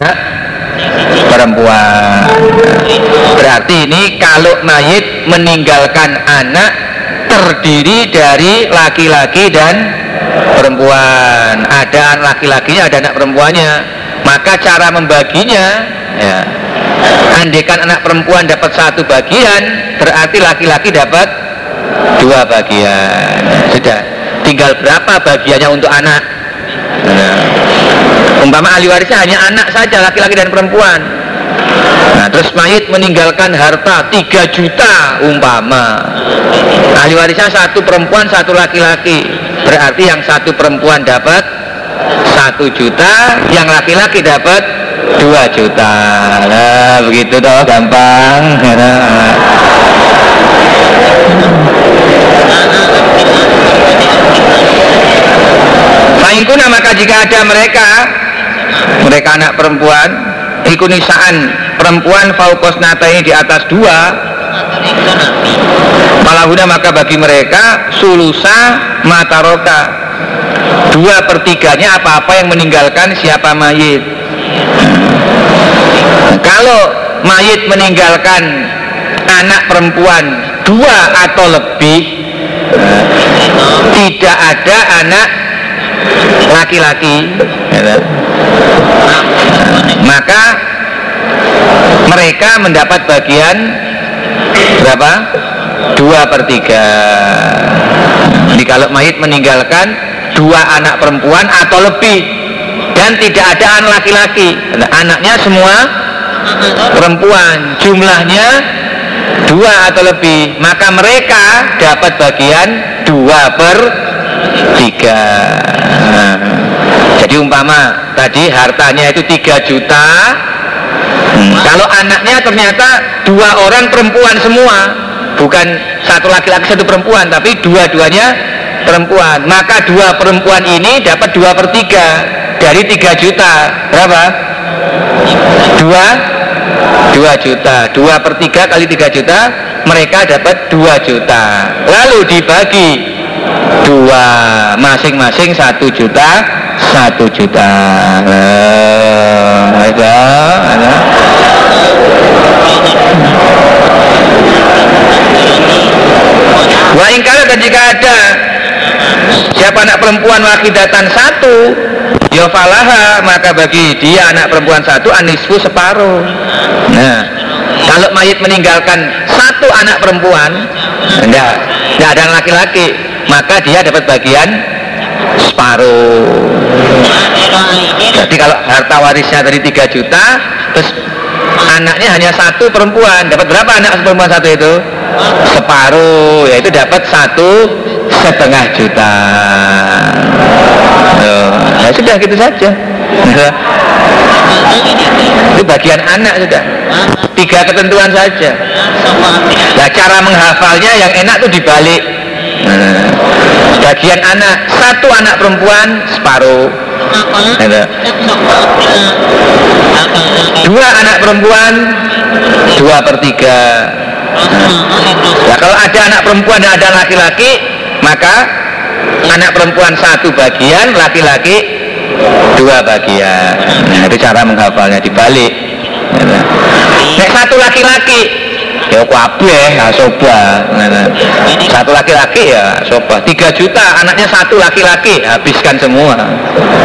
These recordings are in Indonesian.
anak perempuan. Berarti ini kalau mayit meninggalkan anak terdiri dari laki-laki dan perempuan. Ada anak laki-lakinya ada anak perempuannya. Maka cara membaginya ya. Andekan anak perempuan dapat satu bagian berarti laki-laki dapat dua bagian. Sudah. Tinggal berapa bagiannya untuk anak umpama ahli warisnya hanya anak saja laki-laki dan perempuan. Nah terus mayit meninggalkan harta 3 juta umpama. Ahli warisnya satu perempuan satu laki-laki. Berarti yang satu perempuan dapat satu juta yang laki-laki dapat dua juta. Nah begitu toh gampang. Fa'inkuna maka jika ada mereka mereka anak perempuan ikunisaan perempuan faukos ini di atas dua. Malahuna maka bagi mereka sulusa mataroka. Dua pertiganya apa-apa yang meninggalkan siapa mayit. Kalau mayit meninggalkan anak perempuan dua atau lebih tidak ada anak laki-laki ya maka mereka mendapat bagian berapa? dua per tiga jadi kalau mayit meninggalkan dua anak perempuan atau lebih dan tidak ada anak laki-laki anaknya semua perempuan jumlahnya dua atau lebih maka mereka dapat bagian dua per tiga. Nah, jadi umpama tadi hartanya itu tiga juta. Hmm, kalau anaknya ternyata dua orang perempuan semua bukan satu laki-laki satu perempuan tapi dua-duanya perempuan. Maka dua perempuan ini dapat dua per tiga dari tiga juta. Berapa? dua? Dua juta. Dua per tiga kali tiga juta mereka dapat dua juta. Lalu dibagi dua masing-masing satu juta satu juta. Ada ada. Wa ingkara dan jika ada siapa anak perempuan wakidatan satu ya falaha maka bagi dia anak perempuan satu anisfu separuh. Nah kalau mayit meninggalkan satu anak perempuan enggak enggak ada laki-laki maka dia dapat bagian separuh. Jadi kalau harta warisnya dari 3 juta terus anaknya hanya satu perempuan dapat berapa anak perempuan satu itu? Separuh yaitu dapat satu setengah juta. Ya sudah gitu saja. Itu bagian anak sudah. Tiga ketentuan saja. Nah cara menghafalnya yang enak tuh dibalik. Nah, bagian anak satu anak perempuan separuh. Dua anak perempuan dua per tiga. Nah, kalau ada anak perempuan dan ada laki-laki maka anak perempuan satu bagian laki-laki dua bagian. Nah, itu cara menghafalnya dibalik. Nek satu laki-laki ya kabeh ya coba satu laki-laki ya coba tiga juta anaknya satu laki-laki habiskan semua.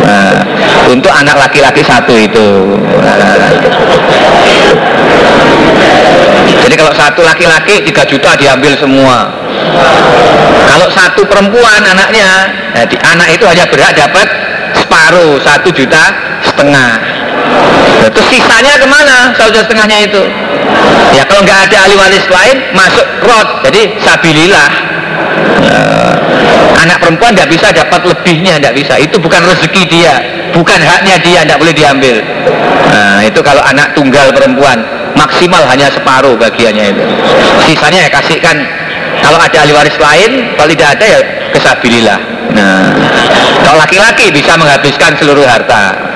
Nah, untuk anak laki-laki satu itu. Nah. jadi kalau satu laki-laki tiga juta diambil semua. Kalau satu perempuan anaknya jadi anak itu hanya berhak dapat separuh satu juta setengah terus sisanya ke mana satu juta setengahnya itu? Ya kalau nggak ada ahli waris lain masuk rot. Jadi sabilillah. Uh, anak perempuan nggak bisa dapat lebihnya nggak bisa. Itu bukan rezeki dia bukan haknya dia nggak boleh diambil. Nah itu kalau anak tunggal perempuan maksimal hanya separuh bagiannya itu. Sisanya ya kasihkan. Kalau ada ahli waris lain kalau tidak ada ya kesabilillah. Nah kalau laki-laki bisa menghabiskan seluruh harta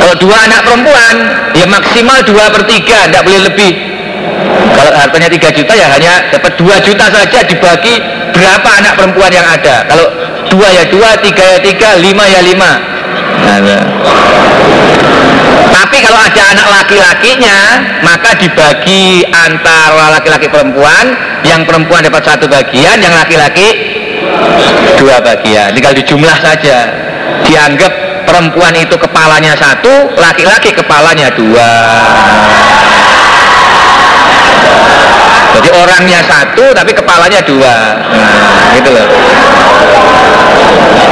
kalau dua anak perempuan ya maksimal dua per tiga tidak boleh lebih. Kalau hartanya 3 juta ya hanya dapat 2 juta saja dibagi berapa anak perempuan yang ada. Kalau dua ya dua tiga ya tiga lima ya lima. Nah, tapi kalau ada anak laki-lakinya maka dibagi antara laki-laki perempuan yang perempuan dapat satu bagian yang laki-laki dua bagian. Tinggal dijumlah saja. Dianggap perempuan itu kepalanya satu laki-laki kepalanya dua. Jadi orangnya satu tapi kepalanya dua. Nah, gitu loh.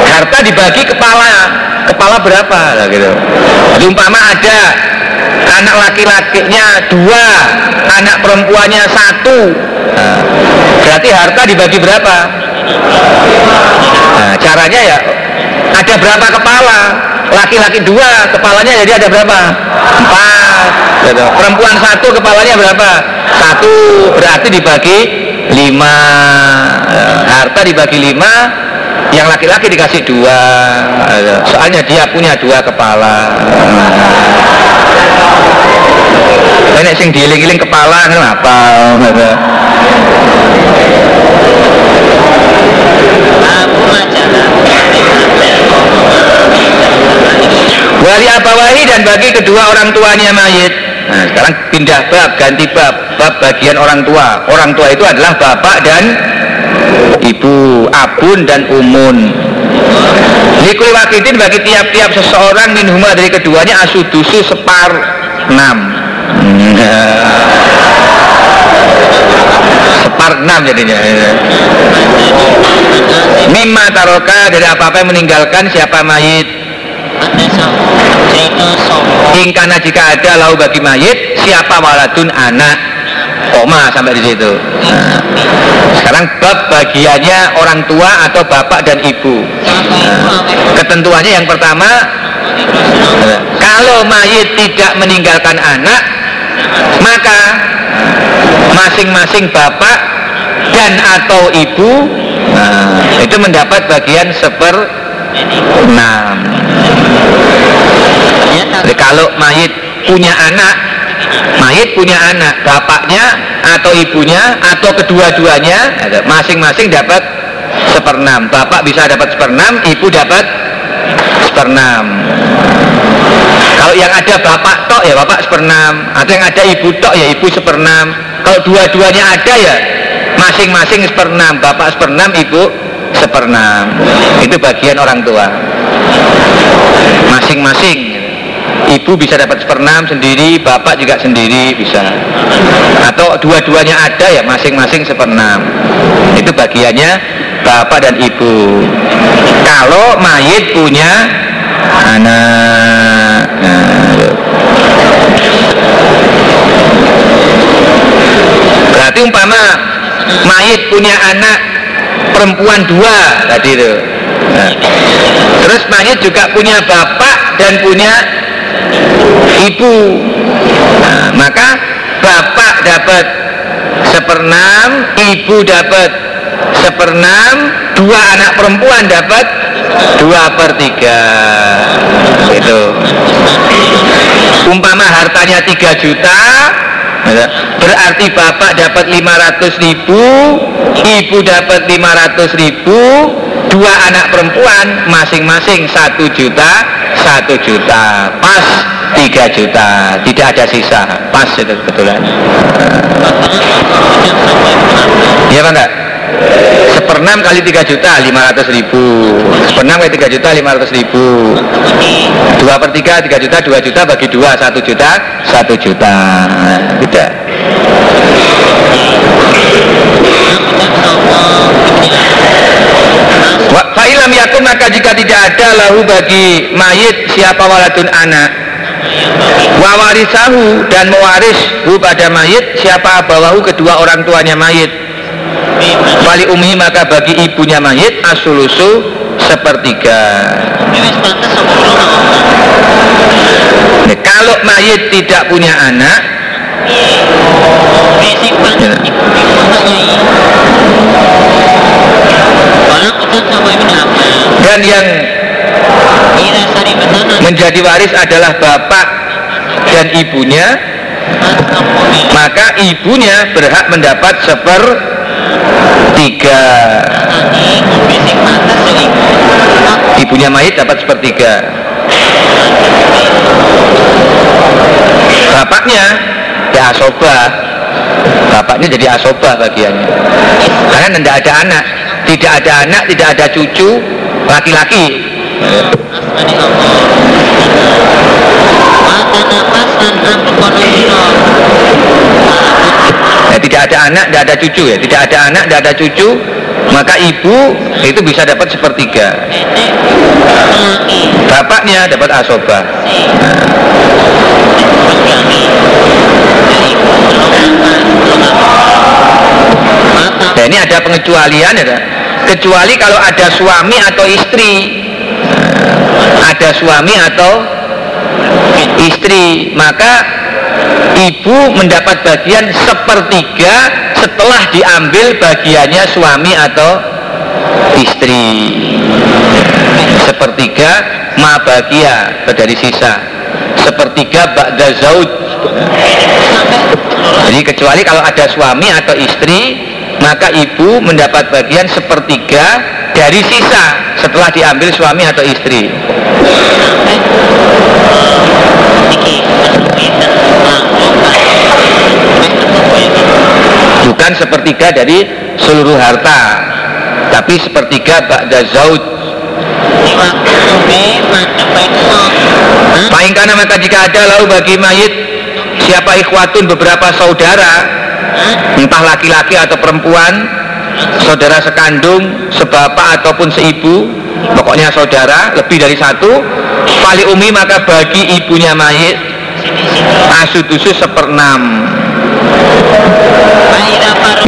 Harta dibagi kepala. Kepala berapa? Lah gitu. Jadi umpama ada anak laki-lakinya dua anak perempuannya satu. Nah, berarti harta dibagi berapa? Nah, caranya ya ada berapa kepala? Laki-laki dua kepalanya jadi ada berapa? Empat. Gitu. perempuan satu kepalanya berapa? Satu. Berarti dibagi lima. Harta dibagi lima yang laki-laki dikasih dua. Soalnya dia punya dua kepala. Ini sing diiling-iling kepala kenapa Wali abawahi dan bagi kedua orang tuanya mayit. Nah sekarang pindah bab, ganti bab. Bab bagian orang tua. Orang tua itu adalah bapak dan ibu Abun dan umun. Likul wakidin bagi tiap-tiap seseorang minhuma dari keduanya asudusu separ enam. Separ enam jadinya. Mimma taroka dari apa-apa yang meninggalkan siapa mayit Ingkana jika ada lau bagi mayit siapa waladun anak koma sampai di situ. Nah, sekarang bab bagiannya orang tua atau bapak dan ibu. Nah, ketentuannya yang pertama kalau mayit tidak meninggalkan anak maka masing-masing bapak dan atau ibu nah, itu mendapat bagian seper enam jadi kalau mayit punya anak mayit punya anak bapaknya atau ibunya atau kedua-duanya masing-masing dapat seperenam bapak bisa dapat seperenam ibu dapat seperenam kalau yang ada bapak tok ya bapak seperenam atau yang ada ibu tok ya ibu seperenam kalau dua-duanya ada ya masing-masing seperenam bapak seperenam ibu seperenam itu bagian orang tua. Masing-masing. Ibu bisa dapat seperenam sendiri bapak juga sendiri bisa. Atau dua-duanya ada ya masing-masing seperenam itu bagiannya bapak dan ibu. Kalau mayit punya anak. Nah, berarti umpama mayit punya anak perempuan dua tadi itu. Nah, terus mayit juga punya bapak dan punya ibu. Nah, maka bapak dapat seperenam ibu dapat seperenam dua anak perempuan dapat dua per tiga. Itu umpama hartanya tiga juta berarti bapak dapat 500 ribu ibu dapat 500 ribu dua anak perempuan masing-masing satu juta satu juta pas tiga juta. Tidak ada sisa pas itu kebetulan. Iya pak. Enggak seperenam kali tiga juta lima ratus ribu. Seperenam kali tiga juta lima ratus ribu. Dua per tiga tiga juta dua juta bagi dua satu juta satu juta. Tidak. Fa'ilam yakun maka jika tidak ada lahu bagi mayit siapa waladun anak Wawarisahu dan mewaris hu pada mayit siapa abawahu kedua orang tuanya mayit Wali umi maka bagi ibunya mayit asulusu sepertiga. Nah, Kalau mayit tidak punya anak dan yang menjadi waris adalah bapak dan ibunya maka ibunya berhak mendapat seper tiga. Ibunya mayit dapat sepertiga. Bapaknya ya asoba. Bapaknya jadi asoba bagiannya. Karena tidak ada anak. Tidak ada anak tidak ada cucu laki-laki ya, tidak ada anak tidak ada cucu ya. Tidak ada anak tidak ada cucu maka ibu itu bisa dapat sepertiga. Bapaknya dapat asoba nah ini ada pengecualian ya kecuali kalau ada suami atau istri. Ada suami atau istri maka ibu mendapat bagian sepertiga setelah diambil bagiannya suami atau istri sepertiga ma bagia dari sisa sepertiga ba'da zaud jadi kecuali kalau ada suami atau istri maka ibu mendapat bagian sepertiga dari sisa setelah diambil suami atau istri bukan sepertiga dari seluruh harta tapi sepertiga ba'da zaud. Paingkana maka jika ada lalu bagi mayit siapa ikhwatun beberapa saudara entah laki-laki atau perempuan saudara sekandung sebapak ataupun seibu pokoknya saudara lebih dari satu paling umi maka bagi ibunya mayit asudusu seperenam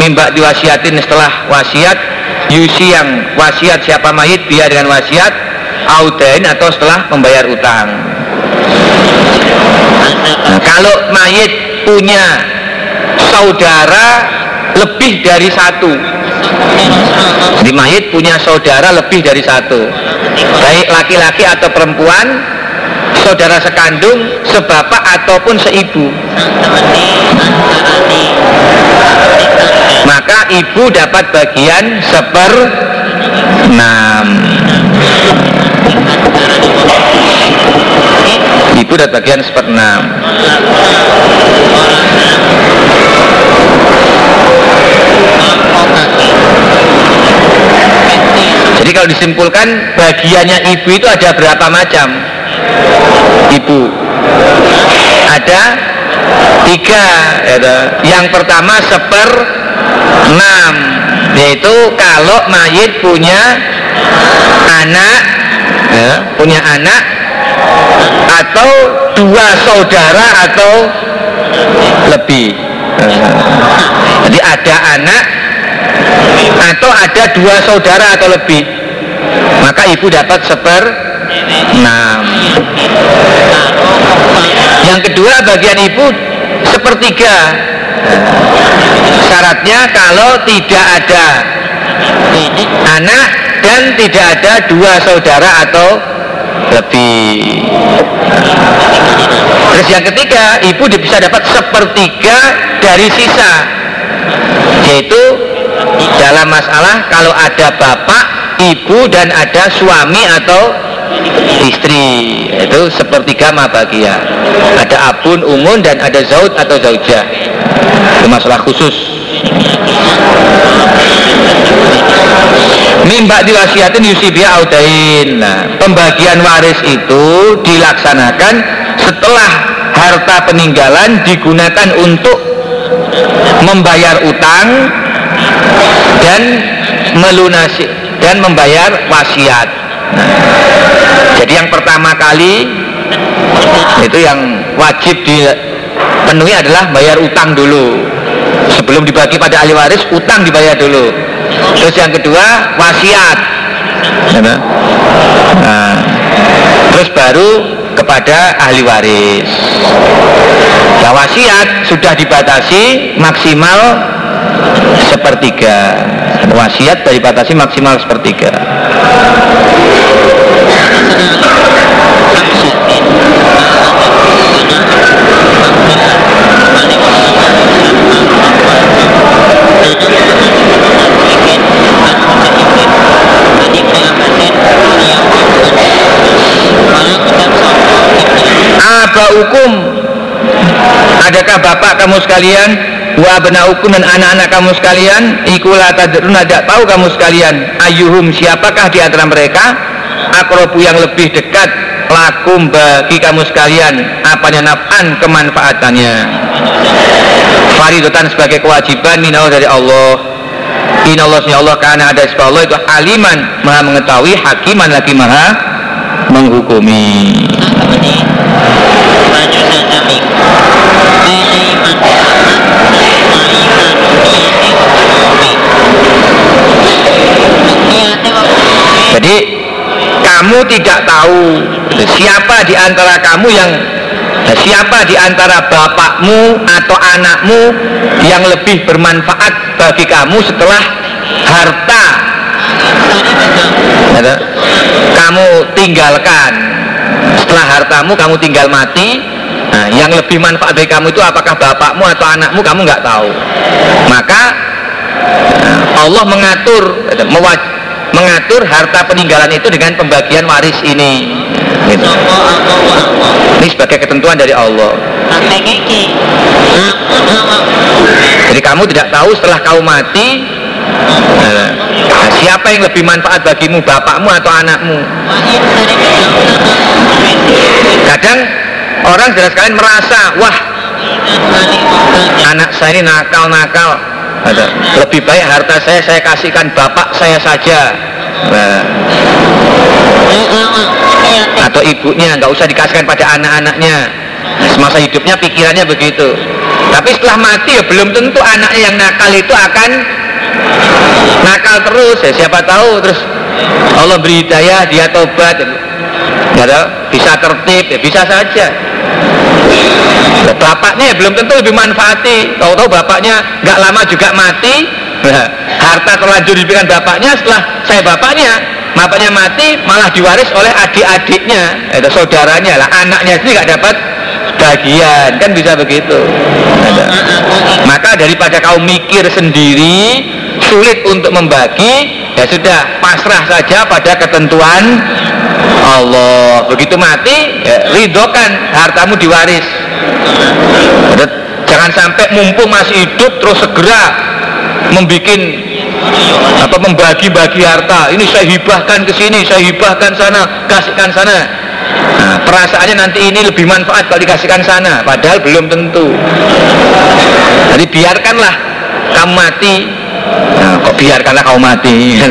mimba diwasiatin setelah wasiat. Yusi yang wasiat siapa mayit dia dengan wasiat. Audain atau setelah membayar utang. Nah, kalau mayit punya saudara lebih dari satu. Di mayit punya saudara lebih dari satu. Baik laki-laki atau perempuan saudara sekandung sebapak ataupun seibu ibu dapat bagian seper enam. Ibu dapat bagian seper enam. Jadi kalau disimpulkan bagiannya ibu itu ada berapa macam? Ibu. Ada tiga ya yang pertama seper enam. Yaitu kalau mayit punya anak ya, punya anak atau dua saudara atau lebih. Jadi ada anak atau ada dua saudara atau lebih. Maka ibu dapat seper enam. Yang kedua bagian ibu sepertiga syaratnya kalau tidak ada anak dan tidak ada dua saudara atau lebih terus yang ketiga ibu bisa dapat sepertiga dari sisa. Yaitu dalam masalah kalau ada bapak ibu dan ada suami atau istri. Itu sepertiga mabagia ada abun umun dan ada zaud atau zaujah itu masalah khusus. Mimba diwasiatin yusibia audain. Nah, pembagian waris itu dilaksanakan setelah harta peninggalan digunakan untuk membayar utang dan melunasi dan membayar wasiat. Nah, jadi yang pertama kali itu yang wajib dipenuhi adalah bayar utang dulu. Sebelum dibagi pada ahli waris utang dibayar dulu. Terus yang kedua wasiat. Nah, terus baru kepada ahli waris. Nah, wasiat sudah dibatasi maksimal sepertiga. Wasiat dibatasi maksimal sepertiga Aba hukum. Adakah bapak kamu sekalian? Wa abnaukum dan anak-anak kamu sekalian? Ikulah tadrun tidak tahu kamu sekalian. Ayuhum siapakah di antara mereka? Akrobu yang lebih dekat lakum bagi kamu sekalian. Apanya naf'an kemanfaatannya. Faridotan sebagai kewajiban minal dari Allah. Inallah Allah karena ada sebab Allah itu aliman. Maha mengetahui hakiman lagi maha menghukumi kamu tidak tahu siapa di antara kamu yang siapa di antara bapakmu atau anakmu yang lebih bermanfaat bagi kamu setelah harta. Kamu tinggalkan. Setelah hartamu kamu tinggal mati. Nah, yang lebih manfaat bagi kamu itu apakah bapakmu atau anakmu kamu nggak tahu. Maka nah, Allah mengatur mengatur harta peninggalan itu dengan pembagian waris ini. Gitu. ini sebagai ketentuan dari Allah. Jadi kamu tidak tahu setelah kau mati nah, siapa yang lebih manfaat bagimu bapakmu atau anakmu? Kadang orang jelas sekalian merasa wah anak saya ini nakal-nakal lebih baik harta saya saya kasihkan bapak saya saja. Nah, atau ibunya nggak usah dikasihkan pada anak-anaknya. Semasa hidupnya pikirannya begitu. Tapi setelah mati ya belum tentu anaknya yang nakal itu akan nakal terus. Ya siapa tahu terus Allah beri hidayah dia tobat. Ya, bisa tertib ya bisa saja. nah, bapaknya ya belum tentu lebih manfaati. Tahu-tahu bapaknya nggak lama juga mati. Harta terlanjur diberikan bapaknya setelah saya bapaknya bapaknya mati malah diwaris oleh adik-adiknya itu saudaranya. Lah anaknya sendiri nggak dapat bagian. Kan bisa begitu. Maka daripada kau mikir sendiri sulit untuk membagi ya sudah pasrah saja pada ketentuan Allah. Begitu mati ya, ridokan hartamu diwaris jangan sampai mumpung masih hidup terus segera membuat apa membagi-bagi harta. Ini saya hibahkan ke sini saya hibahkan sana kasihkan sana. Nah, perasaannya nanti ini lebih manfaat kalau dikasihkan sana padahal belum tentu. Jadi biarkanlah kamu mati. Nah, kok biarkanlah kau mati?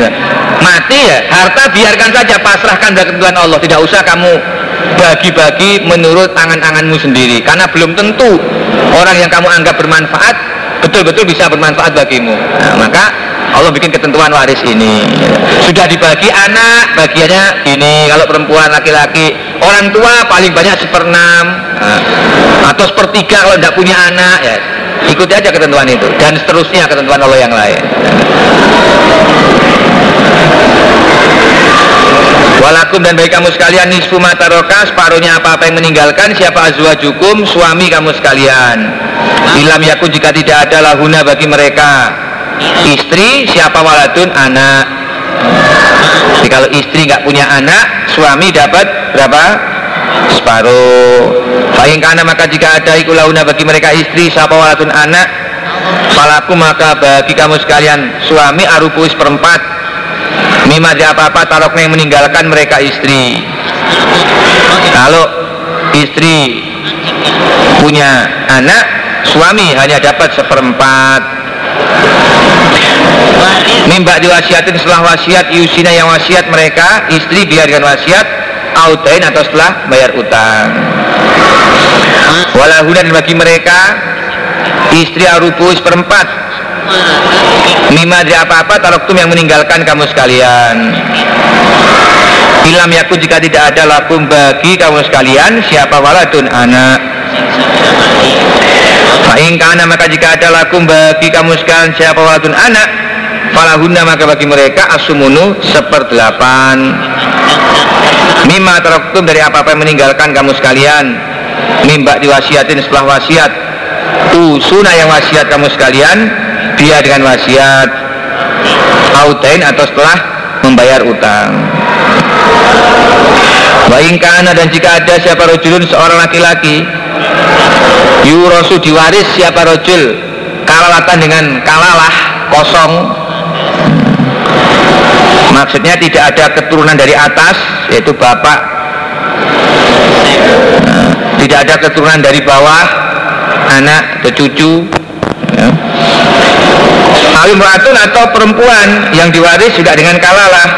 Mati ya harta biarkan saja pasrahkan dari ketentuan Allah. Tidak usah kamu bagi-bagi menurut tangan-tanganmu sendiri. Karena belum tentu orang yang kamu anggap bermanfaat betul-betul bisa bermanfaat bagimu. Nah, maka Allah bikin ketentuan waris ini. Sudah dibagi anak bagiannya ini kalau perempuan laki-laki orang tua paling banyak seperenam. Nah, atau sepertiga kalau tidak punya anak ya ikuti aja ketentuan itu. Dan seterusnya ketentuan Allah yang lain Walakum dan bagi kamu sekalian nisfu mataroka separuhnya apa-apa yang meninggalkan siapa azwajukum suami kamu sekalian. Ilam yakun jika tidak ada lahuna bagi mereka. Istri siapa waladun? Anak. Jadi kalau istri nggak punya anak suami dapat berapa? Separuh. Fa'in karena maka jika ada ikulahuna bagi mereka istri siapa walatun anak. Falaku maka bagi kamu sekalian suami arupuis perempat Mima di apa-apa taroknya yang meninggalkan mereka istri. Kalau istri punya anak Suami hanya dapat seperempat. Mimba diwasiatin setelah wasiat Yusina yang wasiat mereka Istri biarkan wasiat Autain atau setelah bayar utang. Walahunan bagi mereka istri arupus perempat lima dari apa-apa taroktum yang meninggalkan kamu sekalian. Ilam yaku jika tidak ada lakum bagi kamu sekalian siapa waladun anak Fa'ingkana maka jika ada lakum bagi kamu sekalian siapa waladun anak Falahunna maka bagi mereka asumunu seperdelapan. Mima taroktum dari apa-apa yang meninggalkan kamu sekalian. Mimba diwasiatin setelah wasiat. Usuna yang wasiat kamu sekalian dia dengan wasiat autain atau setelah membayar utang. Baingkana dan jika ada siapa rojulun seorang laki-laki Yurosu diwaris siapa rojul kalalatan dengan kalalah kosong. Maksudnya tidak ada keturunan dari atas yaitu bapak. Tidak ada keturunan dari bawah anak atau cucu ya. Atau perempuan yang diwaris juga dengan kalalah.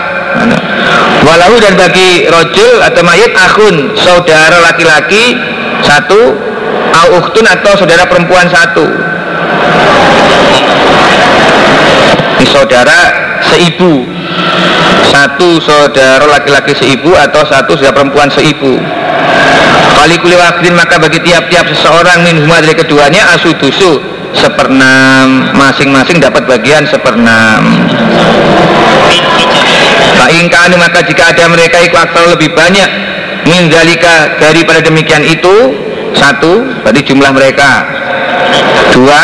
Walau dan bagi rojul atau mayit akun saudara laki-laki satu au atau saudara perempuan satu. Ini saudara seibu. Satu saudara laki-laki seibu atau satu saudara perempuan seibu. Kali kuli waktin maka bagi tiap-tiap seseorang min dari keduanya asudusu seperenam masing-masing dapat bagian seperenam Fa'ingkanu maka jika ada mereka ikut lebih banyak min daripada demikian itu. Satu berarti jumlah mereka. Dua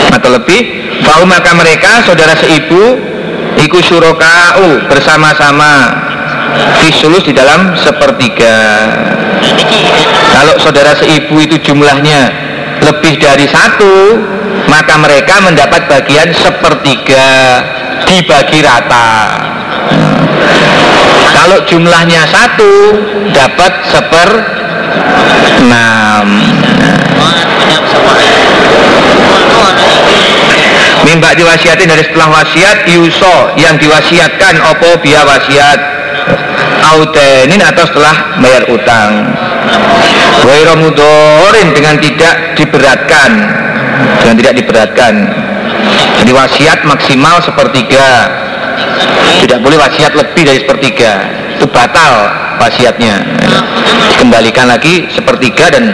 eh, atau lebih. Fau maka mereka saudara seibu iku surokau bersama-sama. Fisulus di dalam sepertiga kalau saudara seibu itu jumlahnya lebih dari satu maka mereka mendapat bagian sepertiga dibagi rata. Kalau jumlahnya satu dapat seper enam mimba diwasiatin dari setelah wasiat yuso yang diwasiatkan opo biya wasiat autenin atau setelah bayar utang Wairomudorin dengan tidak diberatkan. Dengan tidak diberatkan. Jadi wasiat maksimal sepertiga. Tidak boleh wasiat lebih dari sepertiga. Itu batal wasiatnya. Dikembalikan lagi sepertiga dan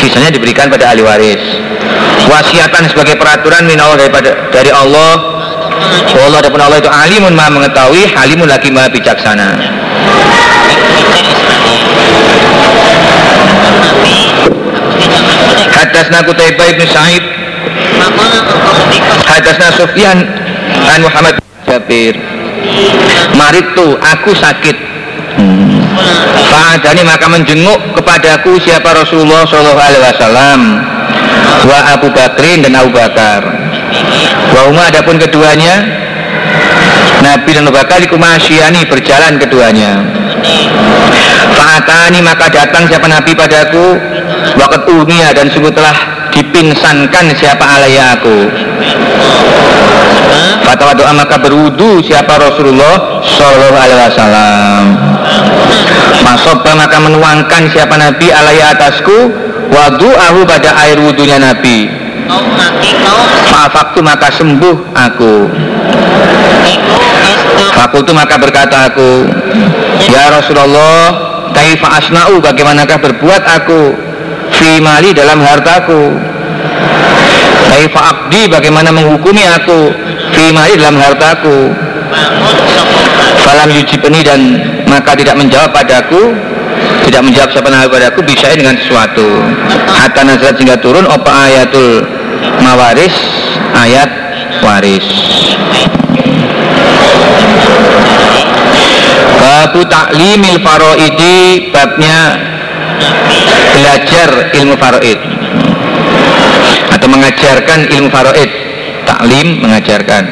sisanya diberikan pada ahli waris. Wasiatan sebagai peraturan min Allah daripada dari Allah. Allah dan Allah itu alimun maha mengetahui halimun lagi maha bijaksana Hadasna Kutaibah ibn Sa'id Hadasna Sufyan An Muhammad Jabir Maritu, aku sakit. Hmm. Fa'adani maka menjenguk kepadaku siapa Rasulullah Shallallahu Alaihi Wasallam wa Abu Bakrin dan Abu Bakar. Wa Umar adapun keduanya Nabi dan Abu Bakar dikumasyani berjalan keduanya. Fa'atani maka datang siapa Nabi padaku Wakat unia dan sungguh telah dipingsankan siapa alaya aku. Fatwa doa maka berwudu siapa Rasulullah Sallallahu Alaihi Wasallam. Masobah maka menuangkan siapa Nabi alaihi atasku wadu ahu pada air wudunya Nabi. Fafaktu maka sembuh aku. Fakultu maka berkata aku, Ya Rasulullah, kaifa asna'u? Bagaimanakah berbuat aku fi mali dalam hartaku. Kaifa abdi bagaimana menghukumi aku fima dalam hartaku? Falam yujibni dan maka tidak menjawab padaku tidak menjawab siapa nabi padaku bisa dengan sesuatu. Hatta nazarat sehingga turun apa ayatul mawaris ayat waris. Babu taklimil faroidi babnya belajar ilmu faroid atau mengajarkan ilmu faroid taklim mengajarkan.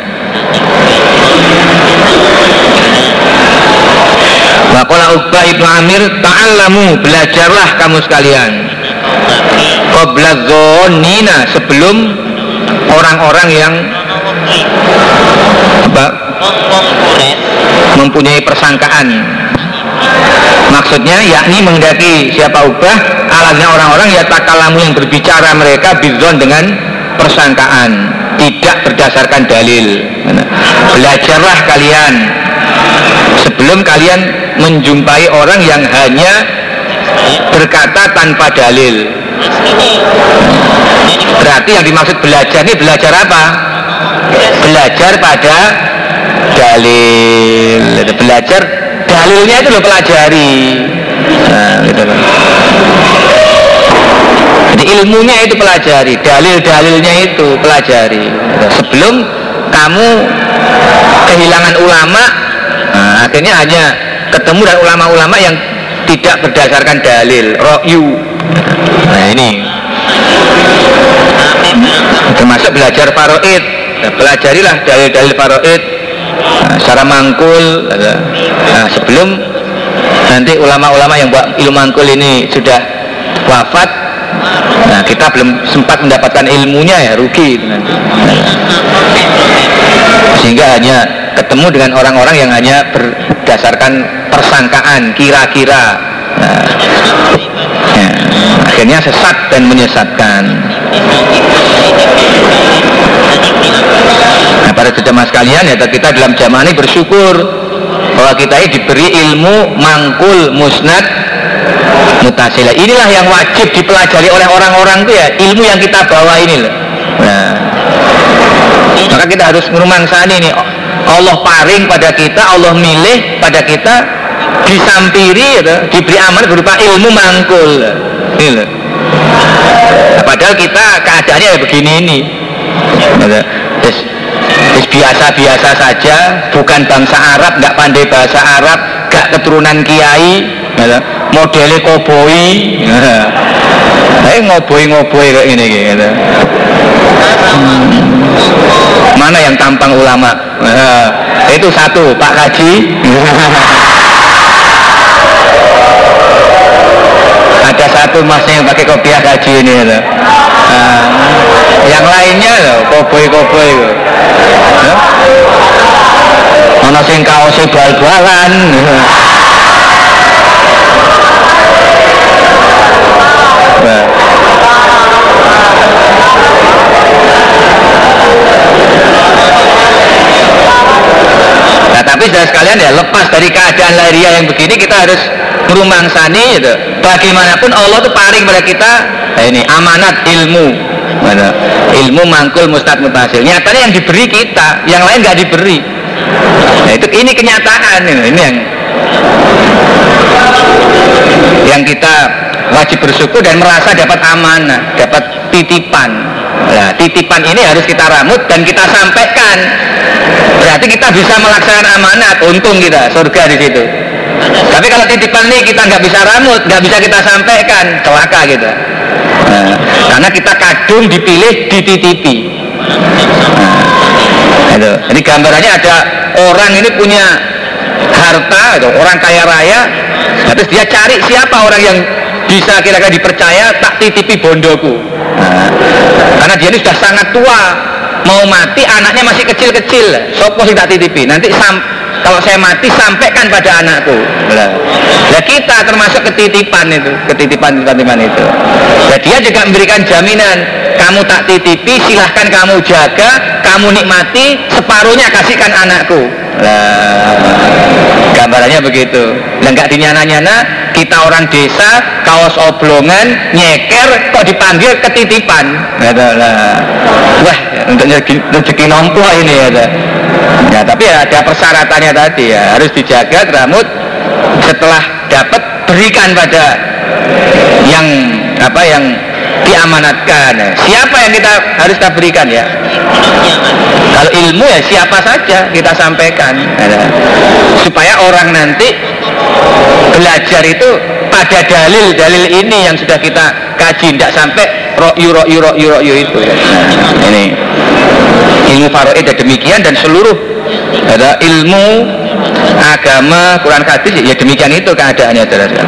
Wakola Uqbah ibnu Amir Ta'allamu belajarlah kamu sekalian. Qobla zonina sebelum orang-orang yang apa, mempunyai persangkaan maksudnya yakni menghendaki siapa ubah alatnya orang-orang ya takalamu yang berbicara mereka bizon dengan persangkaan. Tidak berdasarkan dalil. Belajarlah kalian. Sebelum kalian menjumpai orang yang hanya berkata tanpa dalil. Berarti yang dimaksud belajar ini belajar apa? Belajar pada dalil. Belajar dalilnya itu lo pelajari. Nah, gitu kan. jadi ilmunya itu pelajari dalil-dalilnya itu pelajari. Sebelum kamu kehilangan ulama nah, akhirnya hanya ketemu dan ulama-ulama yang tidak berdasarkan dalil rokyu. Nah ini. Termasuk belajar paroid nah, pelajarilah dalil-dalil paroid nah, secara mangkul nah, sebelum nanti ulama-ulama yang buat ilmu mangkul ini sudah wafat nah kita belum sempat mendapatkan ilmunya ya rugi sehingga hanya ketemu dengan orang-orang yang hanya berdasarkan persangkaan kira-kira. Nah, ya, akhirnya sesat dan menyesatkan nah pada jemaah sekalian ya kita dalam zaman ini bersyukur bahwa kita ini diberi ilmu mangkul musnad mutasilah. Inilah yang wajib dipelajari oleh orang-orang itu ya ilmu yang kita bawa ini loh. Nah, maka kita harus merumangsani nih Allah paring pada kita Allah milih pada kita disampiri gitu, diberi amanat berupa ilmu mangkul. Ini loh. Nah, padahal kita keadaannya ya begini ini biasa-biasa saja bukan bangsa Arab nggak pandai bahasa Arab gak keturunan kiai modelnya koboi eh ngoboi ngoboi kayak ini gitu. Hmm. mana yang tampang ulama? Nah, itu satu Pak Kaji ada satu masnya yang pakai kopiah kaji ini gitu. nah, yang lainnya loh koboi koboi mana sing kaosnya bal-balan. Nah tapi sudah sekalian ya lepas dari keadaan lahiriah yang begini kita harus merumangsani gitu. Bagaimanapun Allah tuh paring pada kita nah ini amanat ilmu. Mana? Ilmu mangkul mustad mutasil. Nyatanya yang diberi kita, yang lain nggak diberi. Nah itu ini kenyataan ini, ini yang yang kita wajib bersyukur dan merasa dapat amanah, dapat titipan. Nah, titipan ini harus kita ramut dan kita sampaikan. Berarti kita bisa melaksanakan amanat, untung kita surga di situ. Tapi kalau titipan ini kita nggak bisa ramut, nggak bisa kita sampaikan, celaka kita. Nah, karena kita kadung dipilih dititipi. Nah, itu. Jadi gambarannya ada orang ini punya harta, itu, orang kaya raya, terus dia cari siapa orang yang bisa kira-kira dipercaya tak titipi bondoku nah, karena dia ini sudah sangat tua mau mati anaknya masih kecil-kecil sopo sih tak titipi nanti sam kalau saya mati sampaikan pada anakku. Nah, nah kita termasuk ketitipan itu ketitipan ketitipan itu. Nah, dia juga memberikan jaminan kamu tak titipi silahkan kamu jaga kamu nikmati separuhnya kasihkan anakku. Nah, gambarannya begitu. Nah nggak dinyana-nyana kita orang desa kaos oblongan nyeker kok dipanggil ketitipan? Lah. Wah untuk rezeki nompo ini ya ya tapi ya ada persyaratannya tadi ya. Harus dijaga rambut setelah dapat berikan pada yang apa yang diamanatkan siapa yang kita harus kita berikan ya? Kalau ilmu ya siapa saja kita sampaikan. Supaya orang nanti belajar itu pada dalil-dalil ini yang sudah kita kaji tidak sampai ro'yu ro'yu ro'yu ro'yu itu nah, ini ilmu faroid demikian dan seluruh ada ilmu agama Quran hadis ya demikian itu keadaannya saudara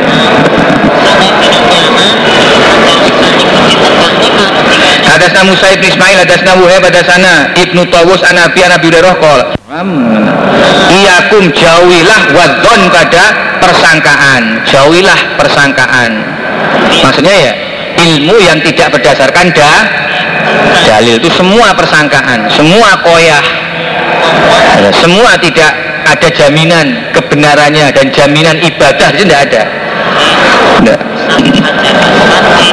Hadasna Musa ibn Ismail, hadasna Wuhaib, hadasana Ibnu Tawus, anabi, anabi Hurairah kol. Iyakum jauhilah wadon pada persangkaan, jauhilah persangkaan. Maksudnya ya ilmu yang tidak berdasarkan da, dalil itu semua persangkaan, semua koyah, semua tidak ada jaminan kebenarannya dan jaminan ibadah itu tidak ada. Tidak.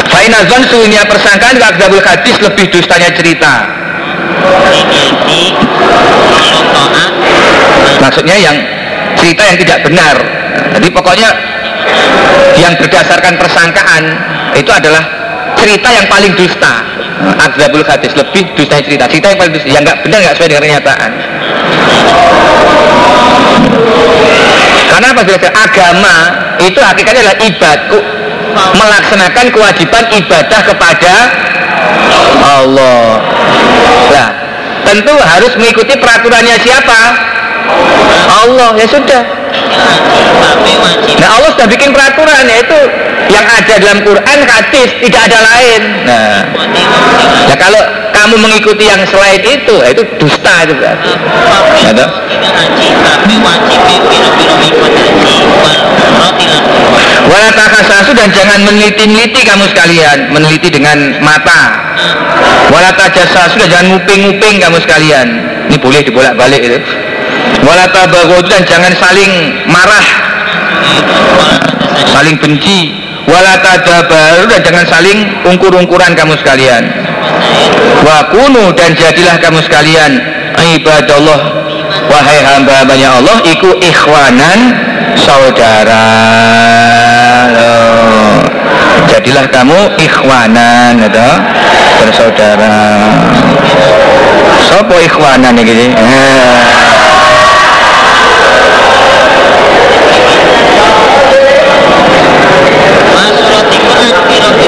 Fainazon suhunya persangkaan wakdabul hadis lebih dustanya cerita Maksudnya yang cerita yang tidak benar. Jadi pokoknya yang berdasarkan persangkaan itu adalah cerita yang paling dusta. Akzabul hadis lebih dusta cerita. Cerita yang paling dusta. Yang nggak benar nggak sesuai dengan kenyataan. Karena kenapa belajar agama itu hakikatnya adalah ibadah melaksanakan kewajiban ibadah kepada Allah. Nah tentu harus mengikuti peraturannya siapa Allah ya sudah. Nah Allah sudah bikin peraturan yaitu yang ada dalam Quran hadis tidak ada lain. Nah, nah kalau kamu mengikuti yang selain itu itu dusta itu berarti. Takasasu dan jangan meneliti-neliti kamu sekalian. Meneliti dengan mata. Wala dan jangan nguping-nguping kamu sekalian. Ini boleh dibolak-balik itu Wala tabagodu dan jangan saling marah Saling benci. Wala tadabaru dan jangan saling ungkur-ungkuran kamu sekalian. Wa kunu dan jadilah kamu sekalian. Ibadallah. Wahai hamba-hambanya Allah Iku ikhwanan saudara. Jadilah kamu ikhwanan atau bersaudara. Sopo ikhwanan gitu eh.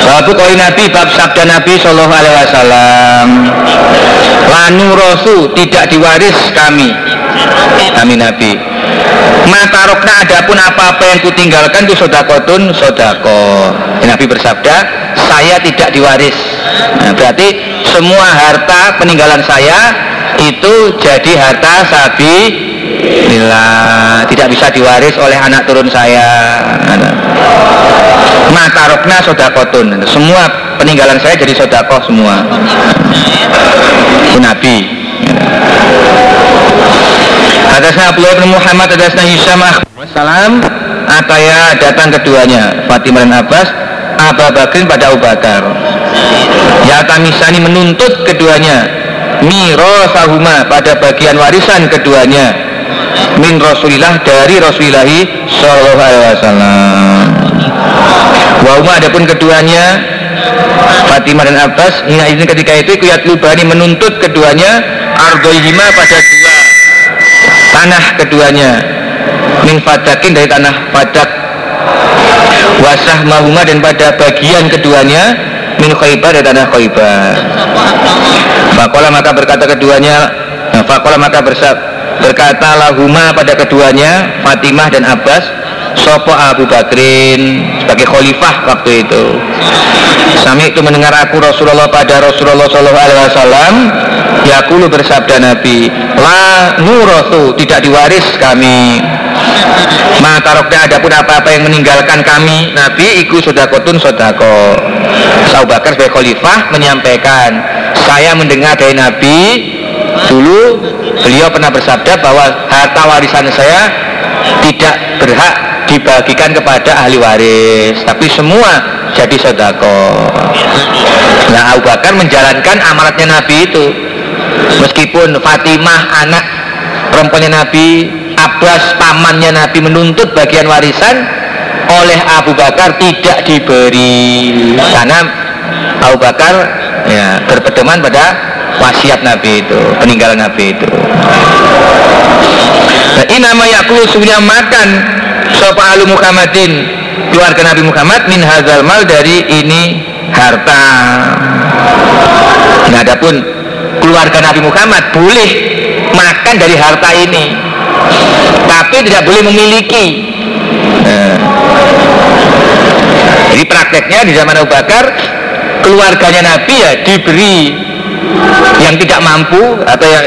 Babu koi Nabi bab sabda Nabi Shallallahu Alaihi Wasallam. Lanu Rasul tidak diwaris kami. Kami Nabi. Matarokna adapun apa-apa yang kutinggalkan itu sodakotun sodako. Nabi bersabda saya tidak diwaris. Nah, berarti semua harta peninggalan saya itu jadi harta sabi Bila tidak bisa diwaris oleh anak turun saya. Matarokna sodakotun. Semua peninggalan saya jadi sodakoh semua. Nabi. Hadasna Abdullah bin Muhammad Hadasna Hisham Salam Ataya datang keduanya? Fatimah dan Abbas Abu Bakrin pada Abu Bakar. Ya Tamisani menuntut keduanya. Miro sahuma pada bagian warisan keduanya Min Rasulillah dari Rasulillahi Sallallahu Alaihi Wasallam. Wa adapun keduanya Fatimah dan Abbas Hingga ini ketika itu Kuyat Lubani menuntut keduanya Ardoihima pada dua tanah keduanya min fadakin dari tanah fadak. Wasah mahuma dan pada bagian keduanya min khaybar dari tanah khaybar. Fakola maka berkata keduanya Fakola maka bersab, berkata lahuma pada keduanya Fatimah dan Abbas Sopo Abu Bakrin sebagai khalifah waktu itu. Sami itu mendengar aku Rasulullah pada Rasulullah Shallallahu Alaihi Wasallam Yakulu bersabda Nabi La nurosu tidak diwaris kami Maka rokda ada pun apa-apa yang meninggalkan kami Nabi iku sodakotun sodako Abu Bakar sebagai khalifah menyampaikan Saya mendengar dari Nabi Dulu beliau pernah bersabda bahwa harta warisan saya tidak berhak dibagikan kepada ahli waris tapi semua jadi sodako nah Abu Bakar menjalankan amanatnya Nabi itu. Meskipun Fatimah anak perempuannya Nabi Abbas pamannya Nabi menuntut bagian warisan oleh Abu Bakar tidak diberi. Karena Abu Bakar ya, berpedoman pada wasiat Nabi itu peninggalan Nabi itu nah, ini nama yakulu sudah makan sopa alu Muhammadin keluarga Nabi Muhammad min hazal mal dari ini harta nah adapun keluarga Nabi Muhammad boleh makan dari harta ini tapi tidak boleh memiliki nah. jadi prakteknya di zaman Abu Bakar keluarganya Nabi ya diberi yang tidak mampu atau yang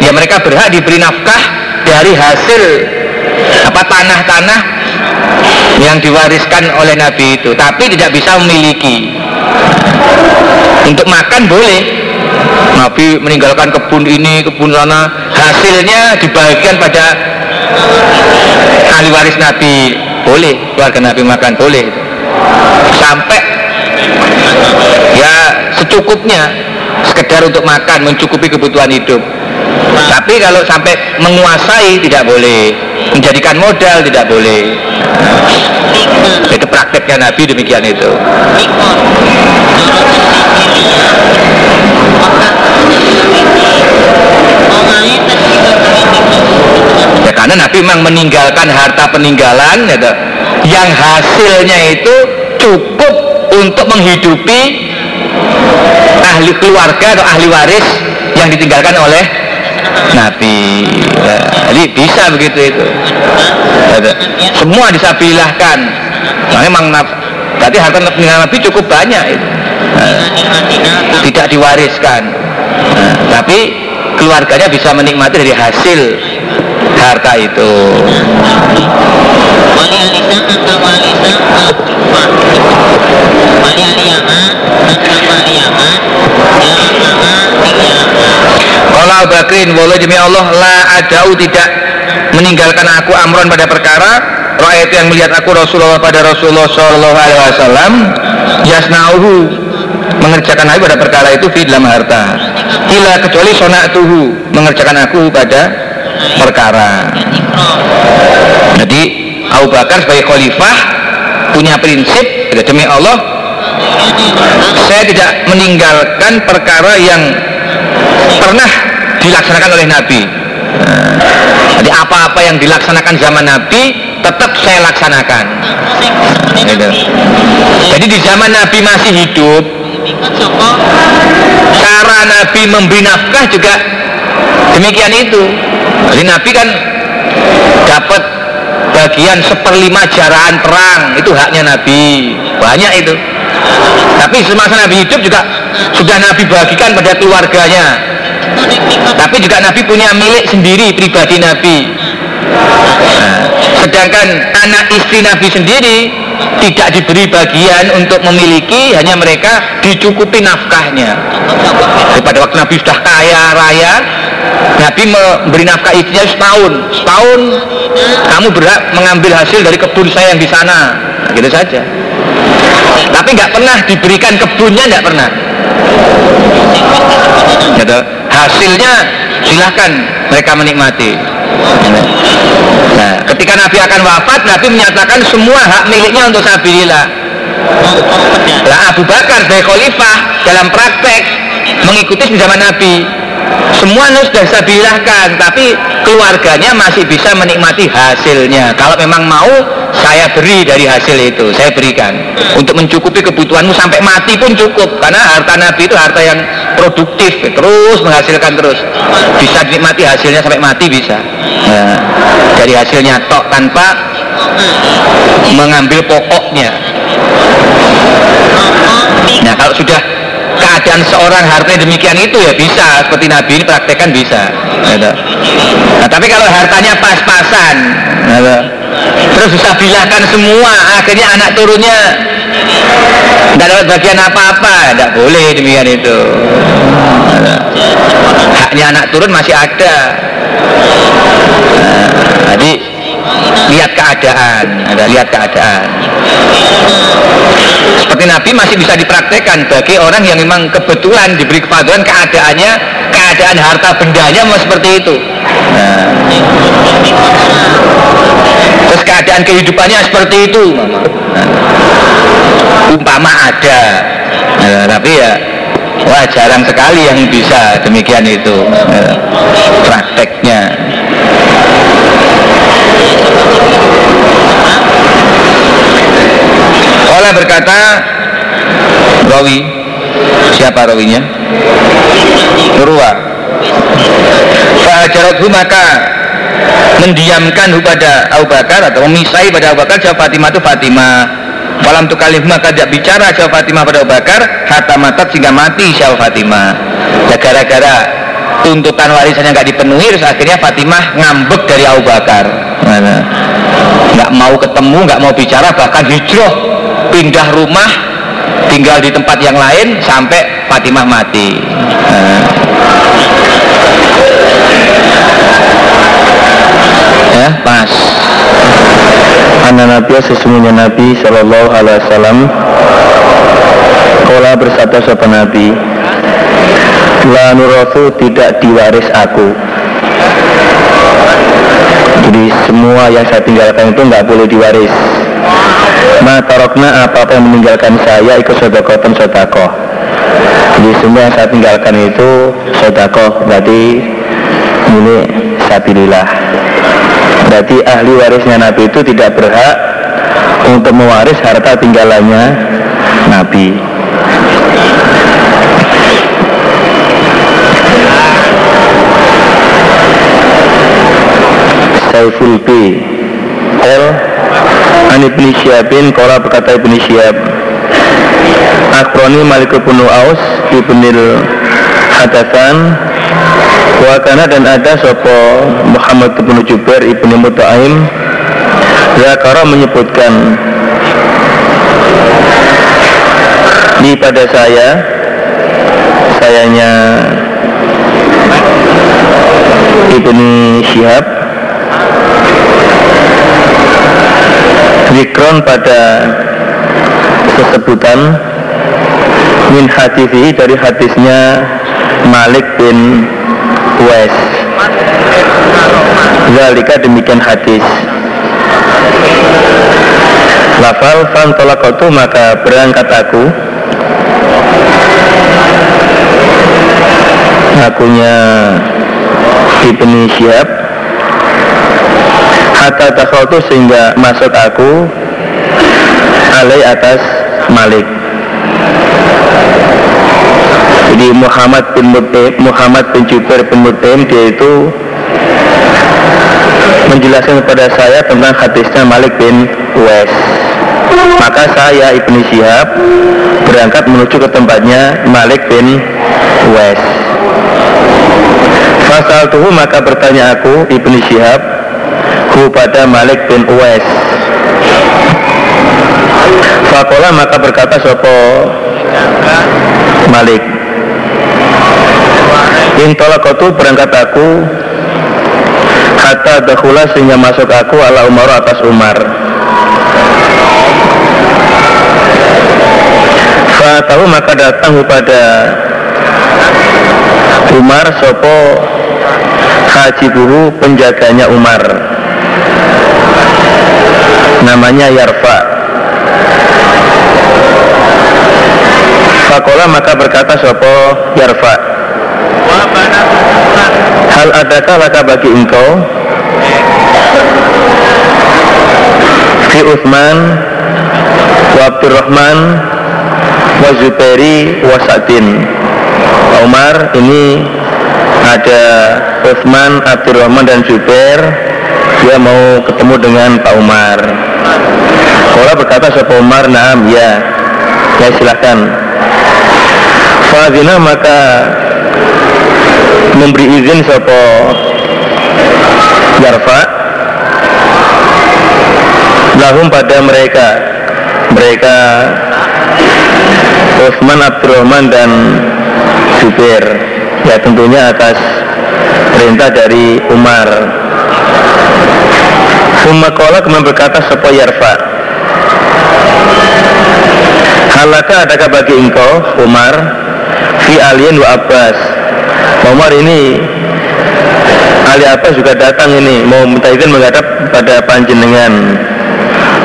ya mereka berhak diberi nafkah dari hasil apa tanah-tanah yang diwariskan oleh Nabi itu. Tapi tidak bisa memiliki. Untuk makan boleh. Nabi meninggalkan kebun ini kebun sana. Hasilnya dibagikan pada ahli waris Nabi. Boleh keluarga Nabi makan boleh. Sampai ya secukupnya sekedar untuk makan mencukupi kebutuhan hidup. Tapi kalau sampai menguasai tidak boleh. Menjadikan modal tidak boleh. Itu prakteknya Nabi demikian itu. Karena Nabi memang meninggalkan harta peninggalan gitu, yang hasilnya itu cukup untuk menghidupi ahli keluarga atau ahli waris yang ditinggalkan oleh Nabi. Ya, jadi bisa begitu itu. Ya, semua disabilahkan nah, memang berarti harta Nabi cukup banyak itu. Nah, tidak diwariskan. Nah, tapi keluarganya bisa menikmati dari hasil harta itu kalau Bakrin walau demi Allah la adau tidak meninggalkan aku amron pada perkara. Rakyat yang melihat aku Rasulullah pada Rasulullah Shallallahu Alaihi Wasallam. Yasnauhu mengerjakan aku pada perkara itu di dalam harta. Ila kecuali tuhu mengerjakan aku pada perkara. Jadi Abu Bakar sebagai khalifah punya prinsip demi Allah saya tidak meninggalkan perkara yang pernah dilaksanakan oleh Nabi. Nah, jadi apa-apa yang dilaksanakan zaman Nabi tetap saya laksanakan. Gitu. jadi di zaman Nabi masih hidup cara Nabi memberi nafkah juga demikian itu. Jadi Nabi kan dapat bagian seperlima jaraan perang itu haknya Nabi. Banyak itu. Tapi semasa Nabi hidup juga sudah Nabi bagikan pada keluarganya tapi juga Nabi punya milik sendiri pribadi Nabi. Nah, sedangkan anak istri Nabi sendiri tidak diberi bagian untuk memiliki hanya mereka dicukupi nafkahnya. Pada waktu Nabi sudah kaya raya Nabi memberi nafkah istrinya setahun. Setahun kamu berhak mengambil hasil dari kebun saya yang di sana. Nah, gitu saja. Tapi nggak pernah diberikan kebunnya nggak pernah. Gitu. Hasilnya silahkan mereka menikmati. Nah ketika Nabi akan wafat Nabi menyatakan semua hak miliknya untuk Sabilillah Nah Abu Bakar sebagai khalifah dalam praktek mengikuti zaman Nabi semua sudah saya bilahkan tapi keluarganya masih bisa menikmati hasilnya. Kalau memang mau saya beri dari hasil itu saya berikan. Untuk mencukupi kebutuhanmu sampai mati pun cukup karena harta Nabi itu harta yang produktif terus menghasilkan terus. Bisa dinikmati hasilnya sampai mati bisa. Nah, dari hasilnya tok tanpa mengambil pokoknya keadaan seorang hartanya demikian itu ya bisa seperti Nabi ini praktekkan bisa gitu. nah, tapi kalau hartanya pas-pasan gitu. terus bisa bilahkan semua akhirnya anak turunnya tidak dapat bagian apa-apa tidak boleh demikian itu gitu. haknya anak turun masih ada nah, jadi lihat keadaan ada lihat keadaan. Seperti Nabi masih bisa dipraktekkan bagi orang yang memang kebetulan diberi kepaduan keadaannya keadaan harta bendanya memang seperti itu. Nah. terus keadaan kehidupannya seperti itu. Nah. umpama ada. Nah, tapi ya wah jarang sekali yang bisa demikian itu nah, prakteknya Allah berkata Rawi. Siapa rawinya? Urwa Fahajarathu maka Mendiamkan pada Abu Bakar Atau memisai pada Abu Bakar Jawab Fatimah itu Fatimah. Falam tukalif maka tidak bicara Jawab Fatimah pada Abu Bakar Hatta matat sehingga mati Jawab Fatimah. Ya gara-gara tuntutan warisannya nggak dipenuhi terus akhirnya Fatimah ngambek dari Abu Bakar. Nggak mau ketemu nggak mau bicara bahkan hijrah pindah rumah tinggal di tempat yang lain sampai Fatimah mati. Nah. ya pas Anak Nabi sesungguhnya Nabi Shallallahu Alaihi Wasallam. Kola bersabda sopan Nabi La nurasu tidak diwaris aku. Jadi semua yang saya tinggalkan itu nggak boleh diwaris Ma tarokna apa-apa yang meninggalkan saya ikut sodakotan sodakoh Jadi semua yang saya tinggalkan itu sodakoh Berarti ini sabilillah. Berarti ahli warisnya Nabi itu tidak berhak untuk mewaris harta tinggalannya Nabi. Saiful B An Ibn Syabin Kola berkata Ibn Syab Akroni Malik bin Aus Ibnil Hadatsan Wakana dan ada sopo Muhammad bin Jubair ibni Muta'im. Zakara menyebutkan Di pada saya Sayanya Ibni Syihab Zikron pada kesebutan min hadisi dari hadisnya Malik bin Wes Zalika demikian hadis. Lafal fan tolakotu maka berangkat aku. Akunya Ibni Syihab Hatta takhautu sehingga masuk aku Alai atas Malik jadi Muhammad bin Mutim, Muhammad bin Jubair bin Mutim dia itu menjelaskan kepada saya tentang hadisnya Malik bin Uwais. Maka saya Ibnu Syihab berangkat menuju ke tempatnya Malik bin Uwais. Fasal tuhu maka bertanya aku Ibnu Syihab hu pada Malik bin Uwais. Fakola maka berkata sopo Malik? Intolakotu berangkat aku Hatta dahula sehingga masuk aku ala Umar atas Umar. Tahu maka datang kepada Umar Sopo Haji Buru penjaganya Umar Namanya Yarfa. Fakola maka berkata Sopo Yarfa? Hal adakah laka bagi engkau? Fi Uthman Wa Abdurrahman Wa Zubairi Wa Umar ini ada Uthman, Abdurrahman dan Zubair. Dia mau ketemu dengan Pak Umar Kala berkata siapa Umar, naam ya. Ya silahkan Fadina maka memberi izin sopo Yarfa lahum pada mereka. Mereka Utsman Abdurrahman dan Zubair. Ya tentunya atas perintah dari Umar. Sumakola kemudian berkata sopo Yarfa Halaka adakah bagi engkau Umar Fi alien wa Abbas Umar ini Ali apa juga datang ini mau minta izin menghadap pada panjenengan.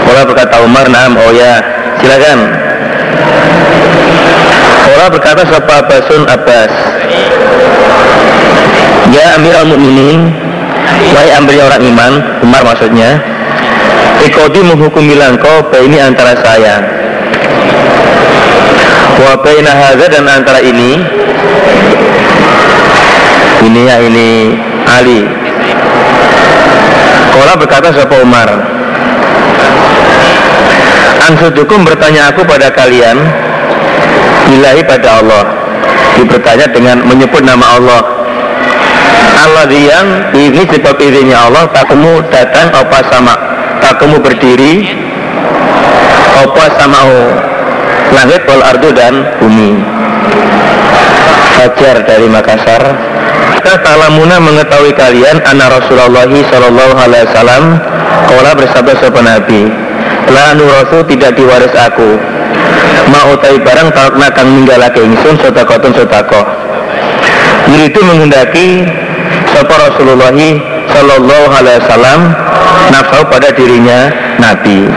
Ola berkata Umar, "Na'am, oh ya, silakan." Ola berkata siapa Abbasun Abbas. Ya Amir al Mukminin, wahai ambil orang iman, Umar maksudnya. Ikodi menghukumi langkau ini antara saya Wa dan antara ini ini ya ini Ali. Kola berkata siapa Umar Ansudukum bertanya aku pada kalian Ilahi pada Allah. Dibertanya dengan menyebut nama Allah. Allah yang ini sebab izinnya Allah tak kamu datang apa sama tak kamu berdiri apa sama langit wal ardu dan bumi. Fajar dari Makassar. Maka talamuna mengetahui kalian anak Rasulullah Shallallahu Alaihi Wasallam Kala bersabda sopan Nabi La anu rasul tidak diwaris aku. Mau utai barang talakna kang ninggalake ingsun sotakotun sotako itu menghendaki Sopo Rasulullah Shallallahu Alaihi Wasallam Nafsu pada dirinya Nabi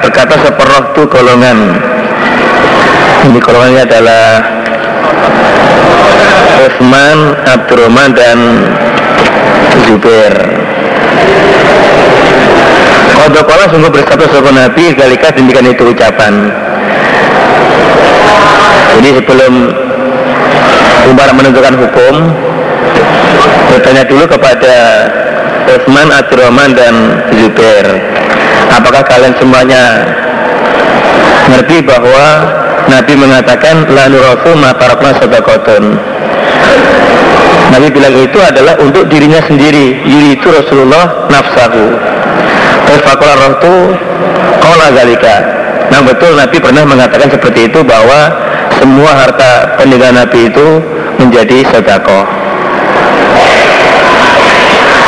Berkata seperoh tu golongan. Ini golongannya adalah Utsman, Abdurrahman dan Zubair. Kodokola sungguh bersabda sopan Nabi Galika demikian itu ucapan. Jadi sebelum Umar menentukan hukum Bertanya dulu kepada Utsman, Abdurrahman dan Zubair Apakah kalian semuanya Ngerti bahwa Nabi mengatakan La nurafu matarakna sadaqotun Nabi bilang itu adalah untuk dirinya sendiri. Yuri itu Rasulullah nafsahu. Terus fakulah roh itu Kola galika Nah betul Nabi pernah mengatakan seperti itu bahwa Semua harta peninggalan Nabi itu menjadi sedekah.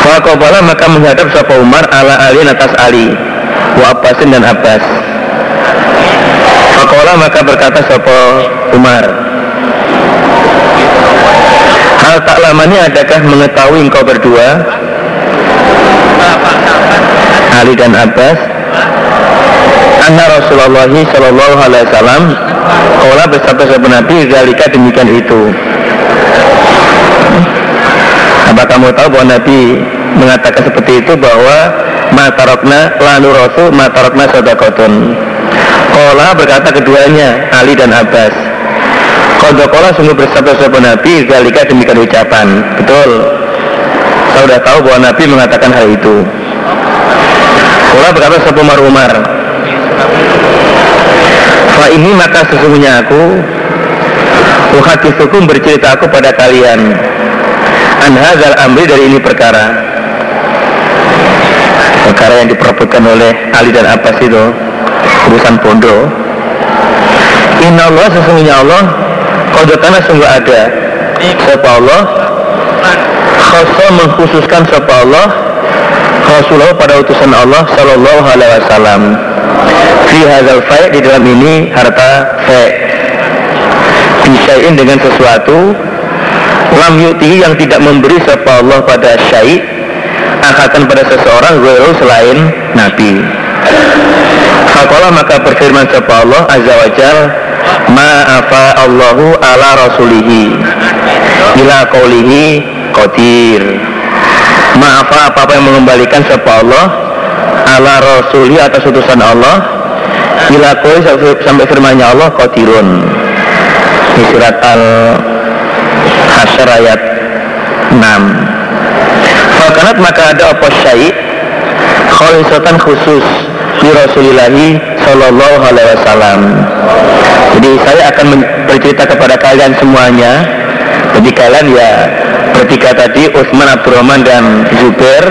Fakobala maka menghadap Sapa Umar ala Ali atas Ali Wa Abbasin dan Abbas. Fakola maka berkata Sapa Umar? Hal tak lamanya adakah mengetahui engkau berdua? Ali dan Abbas. Anna Rasulullah Sallallahu Alaihi Wasallam Kala bersabda sahabat Nabi Zalika demikian itu. Apa kamu tahu bahwa Nabi mengatakan seperti itu bahwa Matarokna lanu rasul matarokna sodakotun Kola berkata keduanya Ali dan Abbas. Kodokola sungguh bersabda sahabat Nabi Zalika demikian ucapan. Betul. Saya sudah tahu bahwa Nabi mengatakan hal itu. Kola berkata sahabat Umar Umar Fa ini maka sesungguhnya aku Uhadisukum bercerita aku pada kalian. Anhazal amri dari ini perkara Perkara yang diperebutkan oleh Ali dan Abbas itu Urusan bondo Inna Allah sesungguhnya Allah Kodokana sungguh ada. Siapa Allah? Khasa mengkhususkan siapa Allah? Rasulullah pada utusan Allah Sallallahu alaihi wasallam. Fi hazal fai' di dalam ini harta fai' Bisain dengan sesuatu. Lam yuti yang tidak memberi siapa Allah pada syai' Akan pada seseorang Gue selain Nabi. Fakola maka berfirman siapa Allah Azza wa Jal Ma'afa Allahu ala rasulihi Ila qawlihi qadir. Ma'afa apa-apa yang mengembalikan siapa Allah Ala rasuli atas utusan Allah Ila qawli sampai firmannya Allah qadirun. Di surat al Hasyar ayat 6 Fakanat maka ada apa syait Khalisatan khusus di Rasulillahi Sallallahu Alaihi Wasallam. Jadi saya akan bercerita kepada kalian semuanya. Jadi kalian ya bertiga tadi Utsman Abdurrahman dan Zubair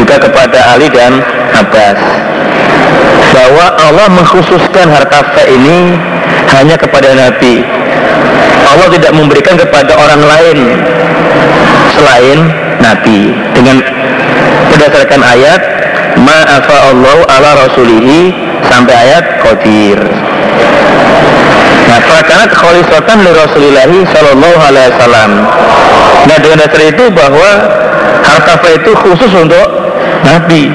juga kepada Ali dan Abbas bahwa Allah mengkhususkan harta fe ini hanya kepada Nabi. Allah tidak memberikan kepada orang lain selain Nabi dengan berdasarkan ayat ma'afa Allah ala rasulihi sampai ayat qadir. Nah fakanat kholisatan li rasulillahi sallallahu alaihi wasallam. Nah dengan dasar itu bahwa harta itu khusus untuk Nabi.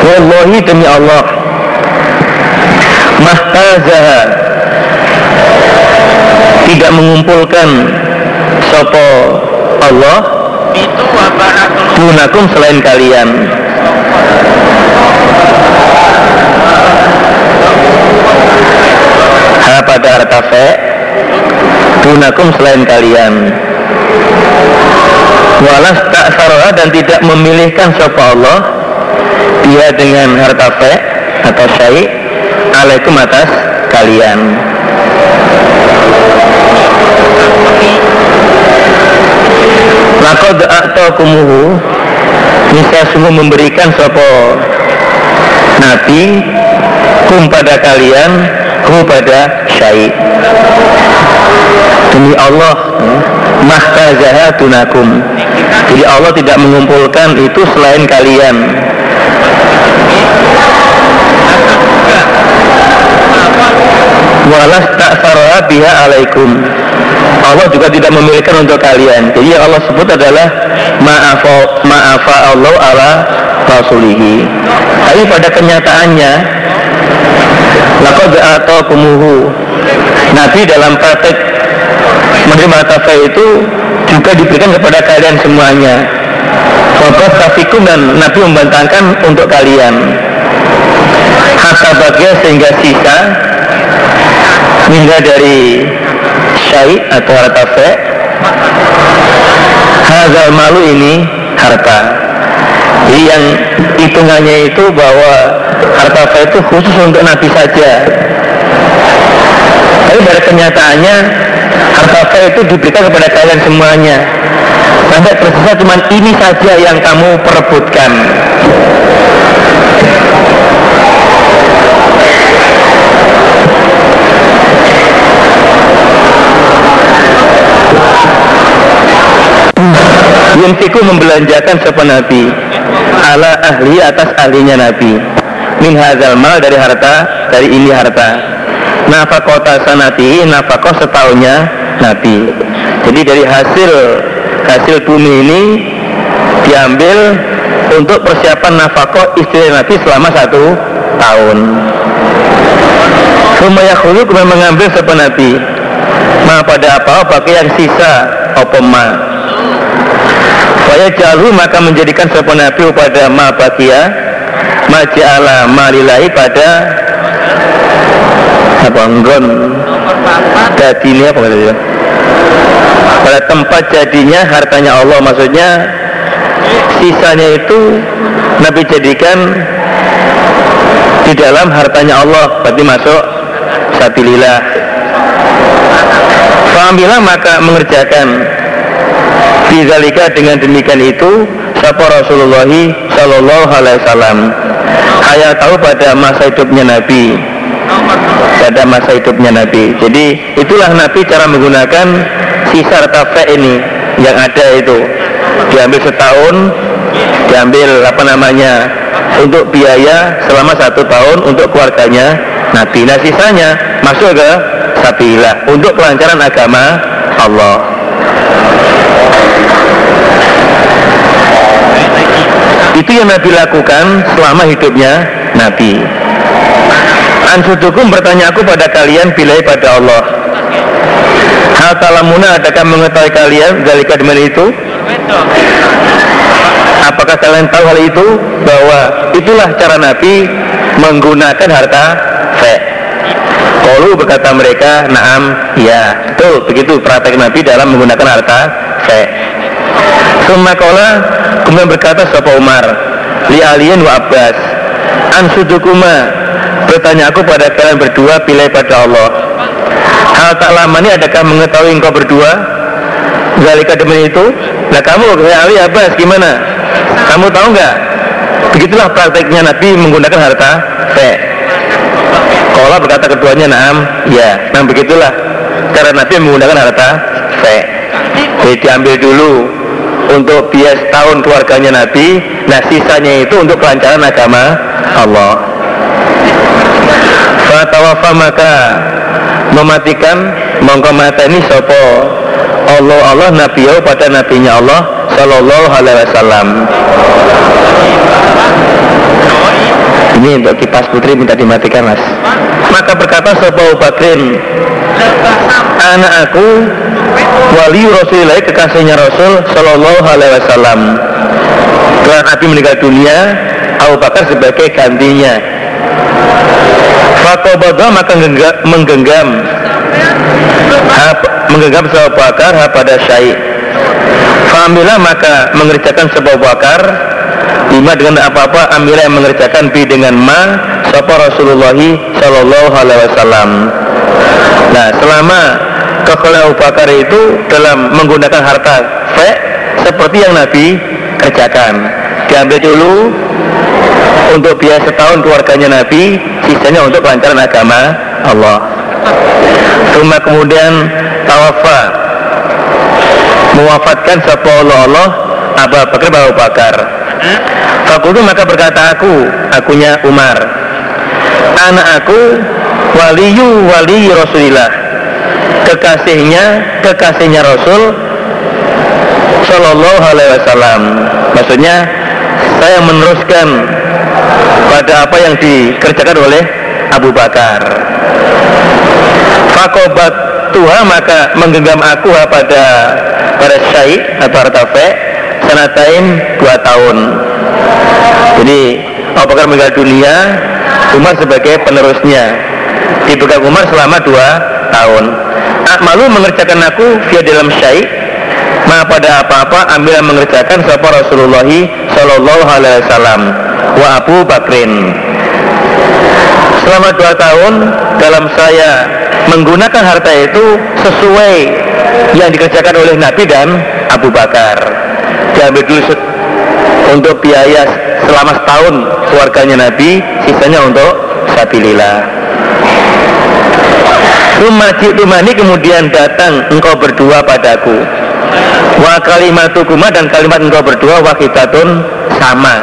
Wallahi demi Allah. Mahtazaha. Tidak mengumpulkan Sopo Allah. Dunakum selain kalian. Ha pada harta fe. Dunakum selain kalian. Walas tak sarah dan tidak memilihkan siapa Allah. Dia dengan harta fe Atau syai. Alaikum atas kalian Laqad a'taqumuhu Nisa sungguh memberikan sopo Nabi Kum pada kalian Kum pada syai Demi Allah Mahtazaha tunakum. Jadi Allah tidak mengumpulkan itu selain kalian Walas tak biha alaikum Allah juga tidak memilihkan untuk kalian. Jadi yang Allah sebut adalah ma'afa ma'afa Allah ala rasulihi. Tapi pada kenyataannya laqad kumuhu Nabi dalam praktek menerima tafa itu juga diberikan kepada kalian semuanya Wabah kafikum dan Nabi membantahkan untuk kalian Hatta bagia sehingga sisa Hingga dari syai atau harta fe. Hazal malu ini harta. Jadi yang hitungannya itu bahwa harta fe itu khusus untuk Nabi saja. Tapi pada kenyataannya harta fe itu diberikan kepada kalian semuanya. Sampai tersisa cuma ini saja yang kamu perebutkan Yunfiku membelanjakan siapa Nabi. Ala ahli atas ahlinya Nabi. Min hazal mal dari harta dari ini harta. Nafakota sanati nafakoh setahunnya Nabi. Jadi dari hasil hasil bumi ini diambil untuk persiapan nafkah istri Nabi selama satu tahun. Sumaya khulu kemudian mengambil sepen Nabi. Ma pada apa pakai yang sisa apa ma Faya jalu maka menjadikan sepen Nabi pada ma bakia Ma ja'ala malilahi pada Apa enggon ini apa ya? pada tempat jadinya hartanya Allah maksudnya sisanya itu Nabi jadikan di dalam hartanya Allah berarti masuk sabilillah. Fahamilah maka mengerjakan Bizalika dengan demikian itu Sapa Rasulullah Sallallahu Alaihi Wasallam. Hayat tahu pada masa hidupnya Nabi. Pada masa hidupnya Nabi. Jadi itulah Nabi cara menggunakan sisa tafe ini yang ada itu. Diambil setahun diambil apa namanya untuk biaya selama satu tahun untuk keluarganya. Nabi nah sisanya masuk ke Sabilah untuk kelancaran agama Allah itu yang Nabi lakukan selama hidupnya Nabi Ansudukum bertanya aku pada kalian bila pada Allah Hal talamuna adakah mengetahui kalian dari kadiman itu? Apakah kalian tahu hal itu? Bahwa itulah cara Nabi menggunakan harta fe. Kalau berkata mereka, naam, ya, betul, begitu praktek Nabi dalam menggunakan harta fe. Semakola kemudian berkata Sopo Umar, li alien wa Abbas, ansudukuma, bertanya aku pada kalian berdua pilih pada Allah. Hal tak lama ini adakah mengetahui engkau berdua? Zalika demi itu Nah kamu kayak Ali Abbas gimana? Kamu tahu nggak Begitulah prakteknya Nabi menggunakan harta fe. Kalau berkata keduanya naam Ya Nah begitulah Cara Nabi menggunakan harta fe. Jadi diambil dulu untuk bias tahun keluarganya Nabi nah sisanya itu untuk kelancaran agama Allah. Fatawafa maka mematikan mongko ini sopo Allah Allah Nabi pada nabinya Allah Sallallahu Alaihi Wasallam ini untuk kipas putri minta dimatikan mas. Maka berkata sopo Bakrin anak aku wali Rasulullah kekasihnya Rasul Sallallahu Alaihi Wasallam. Setelah Nabi meninggal dunia Abu Bakar sebagai gantinya. Fakobada maka menggenggam menggenggam sebuah bakar pada syai. Familah maka mengerjakan sebuah bakar Lima dengan apa-apa Amilah yang mengerjakan bi dengan ma Sapa Rasulullah Sallallahu Alaihi Wasallam. Nah selama Abu Bakar itu dalam menggunakan harta fe seperti yang Nabi kerjakan. Diambil dulu untuk biaya setahun keluarganya Nabi sisanya untuk kelancaran agama Allah. Cuma kemudian tawafa mewafatkan sapa Allah Allah Abu Bakar Abu Bakar Fakultu maka berkata aku akunya Umar. Anak aku waliyu wali Rasulillah. Kekasihnya kekasihnya Rasul Shallallahu Alaihi Wasallam. Maksudnya saya meneruskan pada apa yang dikerjakan oleh Abu Bakar. Fakobat Tuhan maka menggenggam aku pada pada syahid atau harta fe sanatain dua tahun. Jadi Abu Bakar meninggal dunia Umar sebagai penerusnya. Dipegang Umar selama dua tahun. Malu mengerjakan aku via dalam syahid maka pada apa-apa ambil mengerjakan siapa Rasulullah Shallallahu Alaihi Wasallam wa Abu Bakrin. Selama dua tahun dalam saya menggunakan harta itu sesuai yang dikerjakan oleh Nabi dan Abu Bakar diambil dulu untuk biaya selama setahun keluarganya Nabi sisanya untuk sabilillah. Rumah Rumani kemudian datang engkau berdua padaku. Wa kalimatukuma dan kalimat engkau berdua wakitatun sama.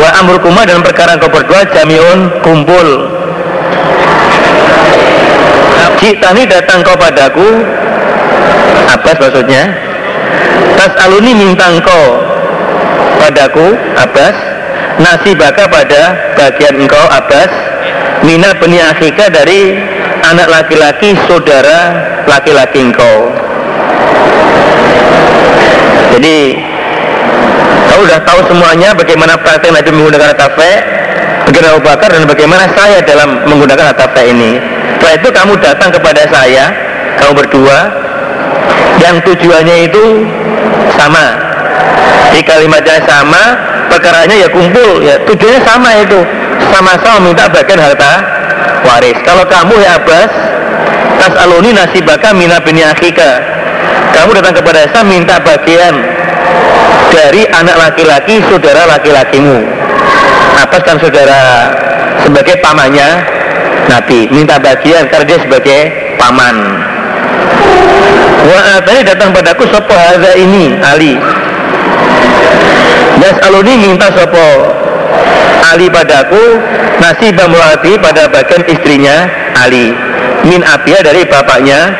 Wa amrukuma dan perkara engkau berdua jamiun kumpul. Citani datang kau padaku. Abbas maksudnya Tas aluni minta engkau padaku Abbas. Nasibaka pada bagian engkau Abbas. Mina beni akhika dari anak laki-laki saudara laki-laki engkau. Jadi kau sudah tahu semuanya bagaimana praktek Nabi menggunakan kafe bagaimana Bakar dan bagaimana saya dalam menggunakan kafe ini. Setelah itu kamu datang kepada saya kamu berdua yang tujuannya itu sama di kalimatnya sama perkaranya ya kumpul ya tujuannya sama itu sama-sama minta bagian harta waris. Kalau kamu ya Abbas, tas aluni nasibaka mina bini akhika. Kamu datang kepada saya minta bagian dari anak laki-laki saudara laki-lakimu. Abbas kan saudara sebagai pamannya Nabi minta bagian karena dia sebagai paman. Wa datang padaku sopo haza ini Ali. Yas aluni minta sopo Ali padaku nasib Murati pada bagian istrinya Ali min Abia dari bapaknya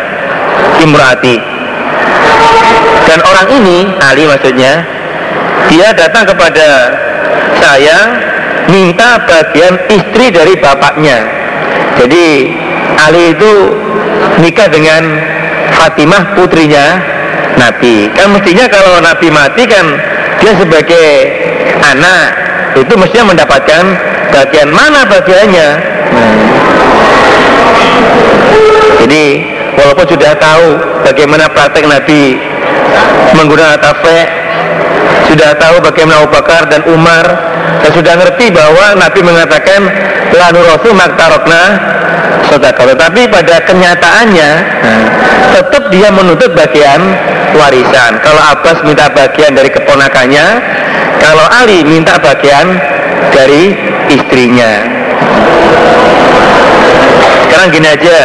Imrati dan orang ini Ali maksudnya dia datang kepada saya minta bagian istri dari bapaknya jadi Ali itu nikah dengan Fatimah putrinya Nabi. Kan mestinya kalau Nabi mati kan dia sebagai anak itu mestinya mendapatkan bagian mana bagiannya? Jadi walaupun sudah tahu bagaimana praktek Nabi menggunakan tafe sudah tahu bagaimana Abu Bakar dan Umar dan sudah ngerti bahwa Nabi mengatakan lanu rasul maktarokna sodaka tetapi pada kenyataannya nah, tetap dia menuntut bagian warisan. Kalau Abbas minta bagian dari keponakannya kalau Ali minta bagian dari istrinya. Sekarang gini aja.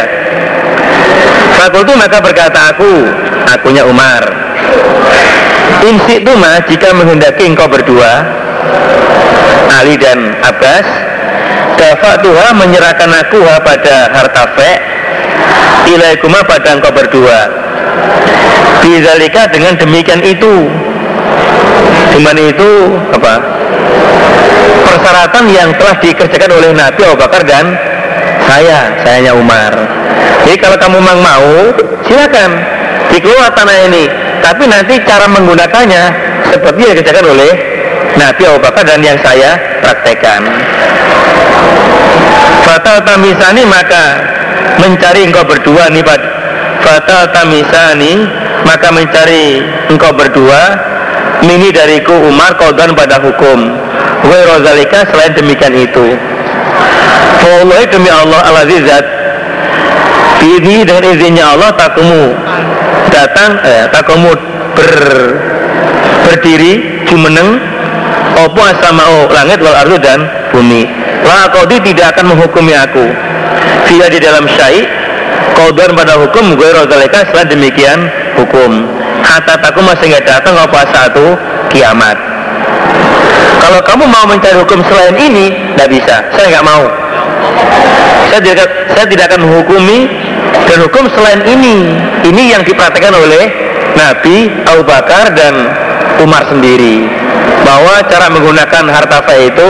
Fakultu maka berkata aku akunya Umar. Insi mah jika menghendaki engkau berdua Ali dan Abbas Dafa Tuha menyerahkan aku pada harta fe Ilaikuma pada engkau berdua Bizalika dengan demikian itu Iman itu apa? Persyaratan yang telah dikerjakan oleh Nabi Abu Bakar dan saya, sayanya Umar. Jadi kalau kamu memang mau, silakan dikeluar tanah ini. Tapi nanti cara menggunakannya seperti yang dikerjakan oleh Nabi Abu Bakar dan yang saya praktekkan. Fatal tamisani maka mencari engkau berdua nih Pak. Fatal tamisani maka mencari engkau berdua. Mini dariku Umar kodan pada hukum. Wa rozalika selain demikian itu. Wallahi demi Allah al-azizat ini dengan izinnya Allah takumu datang eh, takumu ber, berdiri jumeneng opo asama'u langit wal ardu dan bumi. La kodi tidak akan menghukumi aku. Via di dalam syai kodan pada hukum gue rozalika selain demikian hukum. Hatta taku masih nggak datang apa satu kiamat. Kalau kamu mau mencari hukum selain ini tidak bisa. Saya nggak mau. Saya tidak saya tidak akan menghukumi dan hukum selain ini. Ini yang dipraktekkan oleh Nabi Abu Bakar dan Umar sendiri bahwa cara menggunakan harta fai itu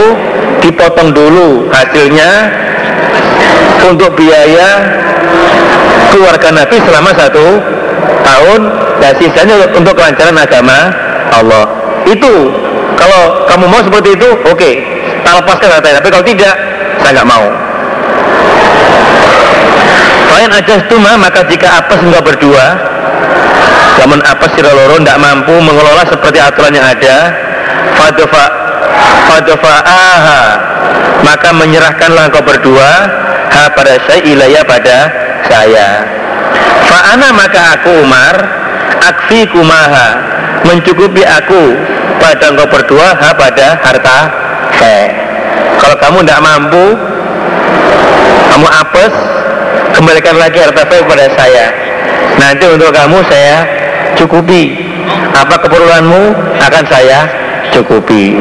dipotong dulu hasilnya untuk biaya keluarga Nabi selama satu tahun dan sisanya untuk kelancaran agama Allah. Itu kalau kamu mau seperti itu oke okay, tak lepaskan hartanya tapi kalau tidak saya nggak mau. Lain aja tuma maka jika apa enggak berdua namun apa si loro tidak mampu mengelola seperti aturan yang ada fadofa aha maka menyerahkanlah engkau berdua ha pada saya ilaya pada saya. Fa'ana maka aku Umar akfi kumaha mencukupi aku pada engkau berdua ha pada harta saya. Kalau kamu tidak mampu kamu apes kembalikan lagi harta saya kepada saya. Nanti untuk kamu saya cukupi. Apa keperluanmu akan saya cukupi.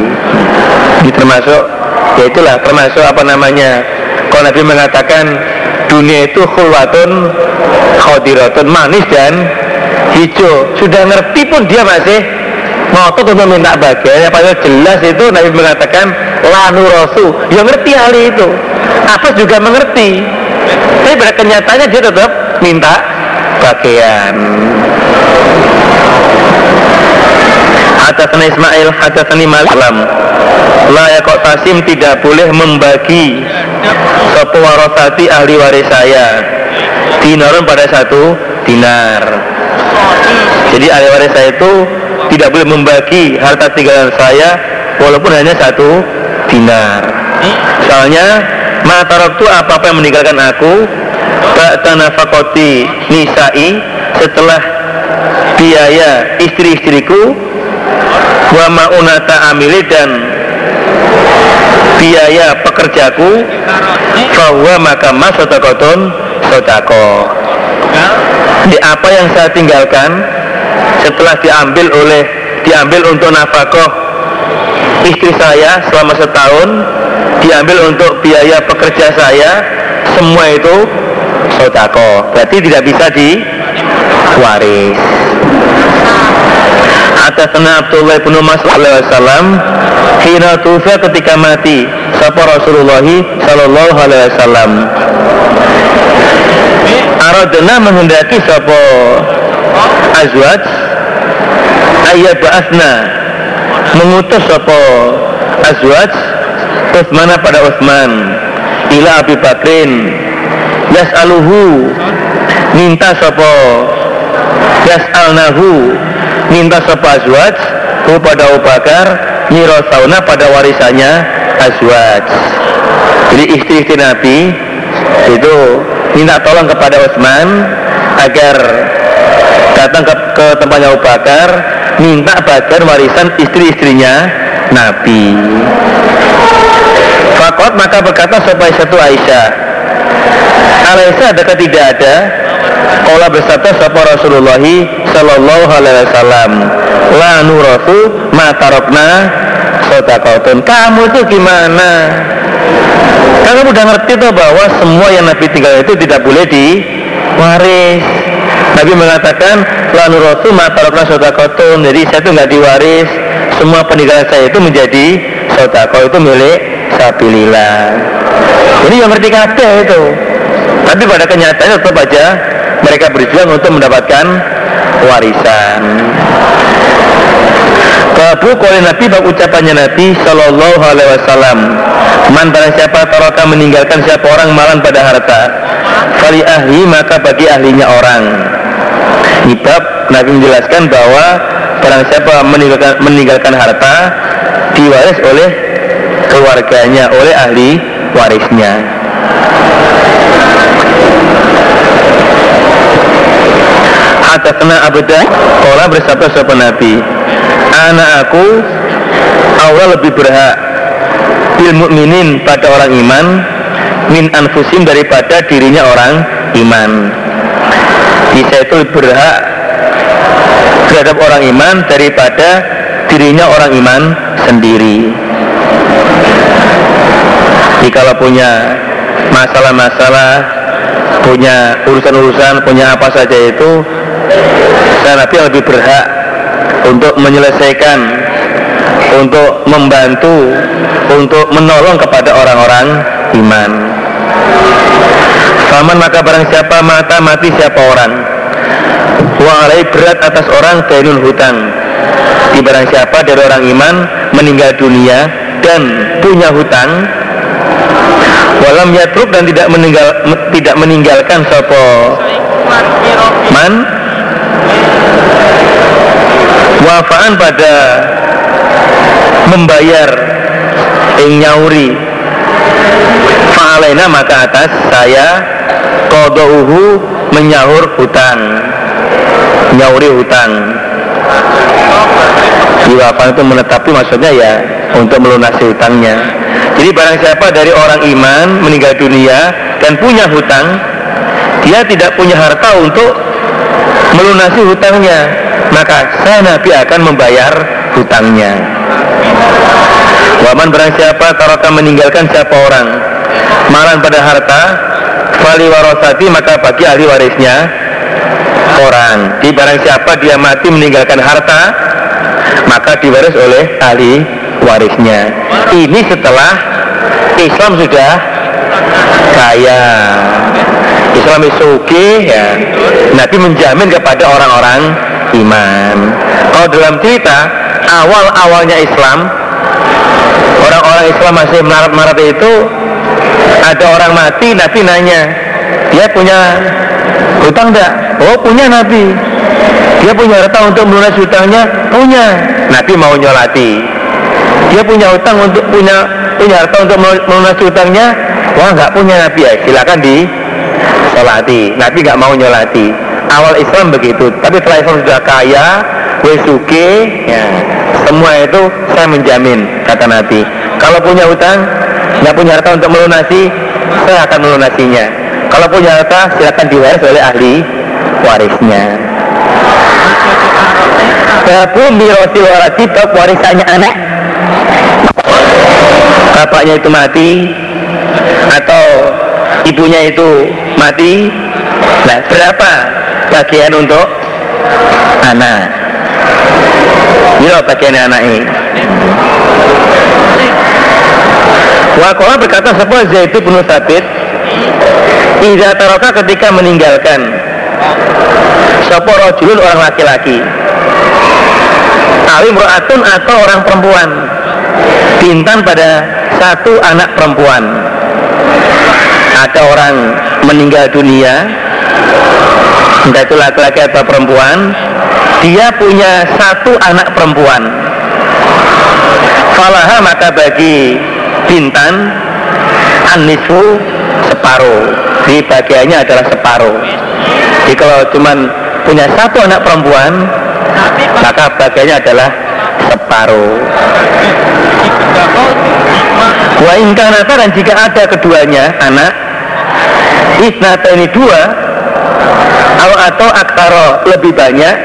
Termasuk ya itulah termasuk apa namanya kalau Nabi mengatakan dunia itu khulwatun khodiratun manis dan hijau. Sudah ngerti pun dia masih ngotot untuk minta bagian padahal jelas itu Nabi mengatakan lanu rasul. Ya ngerti hal itu. Apa juga mengerti. Tapi pada kenyataannya dia tetap minta bagian Hadatsana Ismail, hadatsani Malam. La kok tasim tidak boleh membagi sapa warasati ahli waris saya. Dinarun pada satu dinar. Jadi ahli waris saya itu tidak boleh membagi harta tinggalan saya walaupun hanya satu dinar. Soalnya matarok itu apa-apa yang meninggalkan aku Ba'da nafakoti nisai setelah biaya istri-istriku wa ma'unata amili dan biaya pekerjaku bahwa maka mas sodakoton sodako. Di apa yang saya tinggalkan setelah diambil oleh diambil untuk nafkah istri saya selama setahun diambil untuk biaya pekerja saya semua itu sodako. Berarti tidak bisa diwaris Hadatsana Abdullah bin Mas'ud wasallam hina tufa ketika mati sapa Rasulullah sallallahu alaihi wasallam. Aradna menghendaki sapa azwaj ayat ba'asna mengutus sapa azwaj Utsman pada Utsman ila Abi Bakrin yas'aluhu minta sapa yas'alnahu minta sapa kepada Abu Bakar sauna pada warisannya azwaj. Jadi istri-istri Nabi itu minta tolong kepada Utsman agar datang ke, ke tempatnya Abu Bakar minta bagian warisan istri-istrinya Nabi. Fakot maka berkata supaya satu Aisyah Aisyah adakah tidak ada Kala bersabda sapa Rasulullah sallallahu alaihi wasallam, la nurasu ma tarokna sedekahun. Kamu itu gimana? Kamu udah ngerti tuh bahwa semua yang Nabi tinggal itu tidak boleh diwaris. Nabi mengatakan la nurasu ma tarokna sedekahun. Jadi saya itu nggak diwaris. Semua peninggalan saya itu menjadi sedekah itu milik sabilillah. Ini yang ngerti kabeh itu. Tapi pada kenyataannya tetap aja mereka berjuang untuk mendapatkan warisan. Babu kali Nabi bab ucapannya Nabi Shallallahu Alaihi Wasallam. Mantan siapa taraka meninggalkan siapa orang malan pada harta. Fali ahli maka bagi ahlinya orang. Ibab Nabi menjelaskan bahwa barang siapa meninggalkan, meninggalkan harta diwaris oleh keluarganya, oleh ahli warisnya. Hadatsana abda Kala bersabda sahabat Nabi Anak aku Allah lebih berhak Bil mukminin pada orang iman Min anfusim daripada dirinya orang iman Bisa itu berhak Terhadap orang iman Daripada dirinya orang iman sendiri Jika punya masalah-masalah punya urusan-urusan punya apa saja itu dan Nabi lebih berhak untuk menyelesaikan untuk membantu untuk menolong kepada orang-orang iman. Faman maka barang siapa mata mati siapa orang? Wa alai berat atas orang dainun hutang. Di barang siapa dari orang iman meninggal dunia dan punya hutang walam yatruk dan tidak meninggal tidak meninggalkan sopo man? Wafaan pada membayar ing nyauri. Fa'alaina maka atas saya kodouhu menyahur hutang nyauri hutang Diwafan itu menetapi maksudnya ya untuk melunasi hutangnya. Jadi barang siapa dari orang iman meninggal dunia dan punya hutang, dia tidak punya harta untuk melunasi hutangnya, maka saya Nabi akan membayar hutangnya. Waman barang siapa taroka meninggalkan siapa orang malan pada harta Fali warosati maka bagi ahli warisnya orang Di barang siapa dia mati meninggalkan harta Maka diwaris oleh ahli warisnya. Ini setelah Islam sudah kaya. Islam isuki ya. Nabi menjamin kepada orang-orang iman. Kalau dalam cerita Awal-awalnya Islam Orang-orang Islam masih melarat-marat itu Ada orang mati Nabi nanya Dia punya hutang enggak? Oh punya Nabi. Dia punya harta untuk melunasi hutangnya? Punya. Nabi mau nyolati Dia punya hutang untuk punya punya harta untuk melunasi hutangnya? Wah nggak punya Nabi. Ya silakan di solati Nabi nggak mau nyolati. Awal Islam begitu. Tapi setelah Islam sudah kaya Wesuke ya, Semua itu saya menjamin Kata Nabi. Kalau punya hutang Nggak punya harta untuk melunasi Saya akan melunasinya. Kalau punya harta silakan diwaris oleh ahli warisnya. Babu mirosi warasi bab warisannya anak Bapaknya itu mati Atau ibunya itu mati Nah berapa bagian untuk anak? Ini loh bagian anak ini. Wakola berkata sebuah Zaitu bin Sabit Iza taroka ketika meninggalkan Sopo rojulun orang laki-laki? Alim ro'atun atau orang perempuan? Bintan pada satu anak perempuan. Ada orang meninggal dunia. Entah itu laki-laki atau perempuan. Dia punya satu anak perempuan. Falaha maka bagi Bintan Anisu separuh. Di bagiannya adalah separuh. Jadi kalau cuman punya satu anak perempuan maka bagiannya adalah separuh wa ingkanata dan jika ada keduanya anak isnata ini dua atau atau aktaro lebih banyak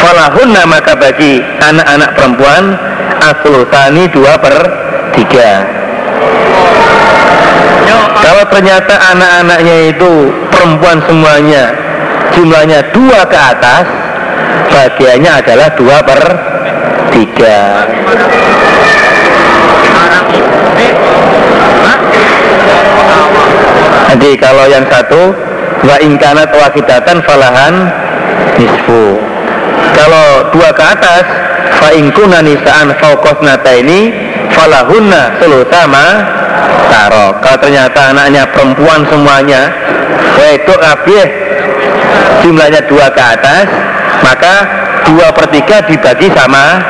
falahunna maka bagi anak-anak perempuan asultani dua per tiga. Kalau ternyata anak-anaknya itu perempuan semuanya jumlahnya dua ke atas bagiannya adalah dua per tiga jadi kalau yang satu wa ingkanat wakidatan falahan nisfu kalau dua ke atas fa ingkuna nisaan fauqos nata ini falahunna selusama Taro. Kalau ternyata anaknya perempuan semuanya, itu kabeh jumlahnya dua ke atas, maka dua per tiga dibagi sama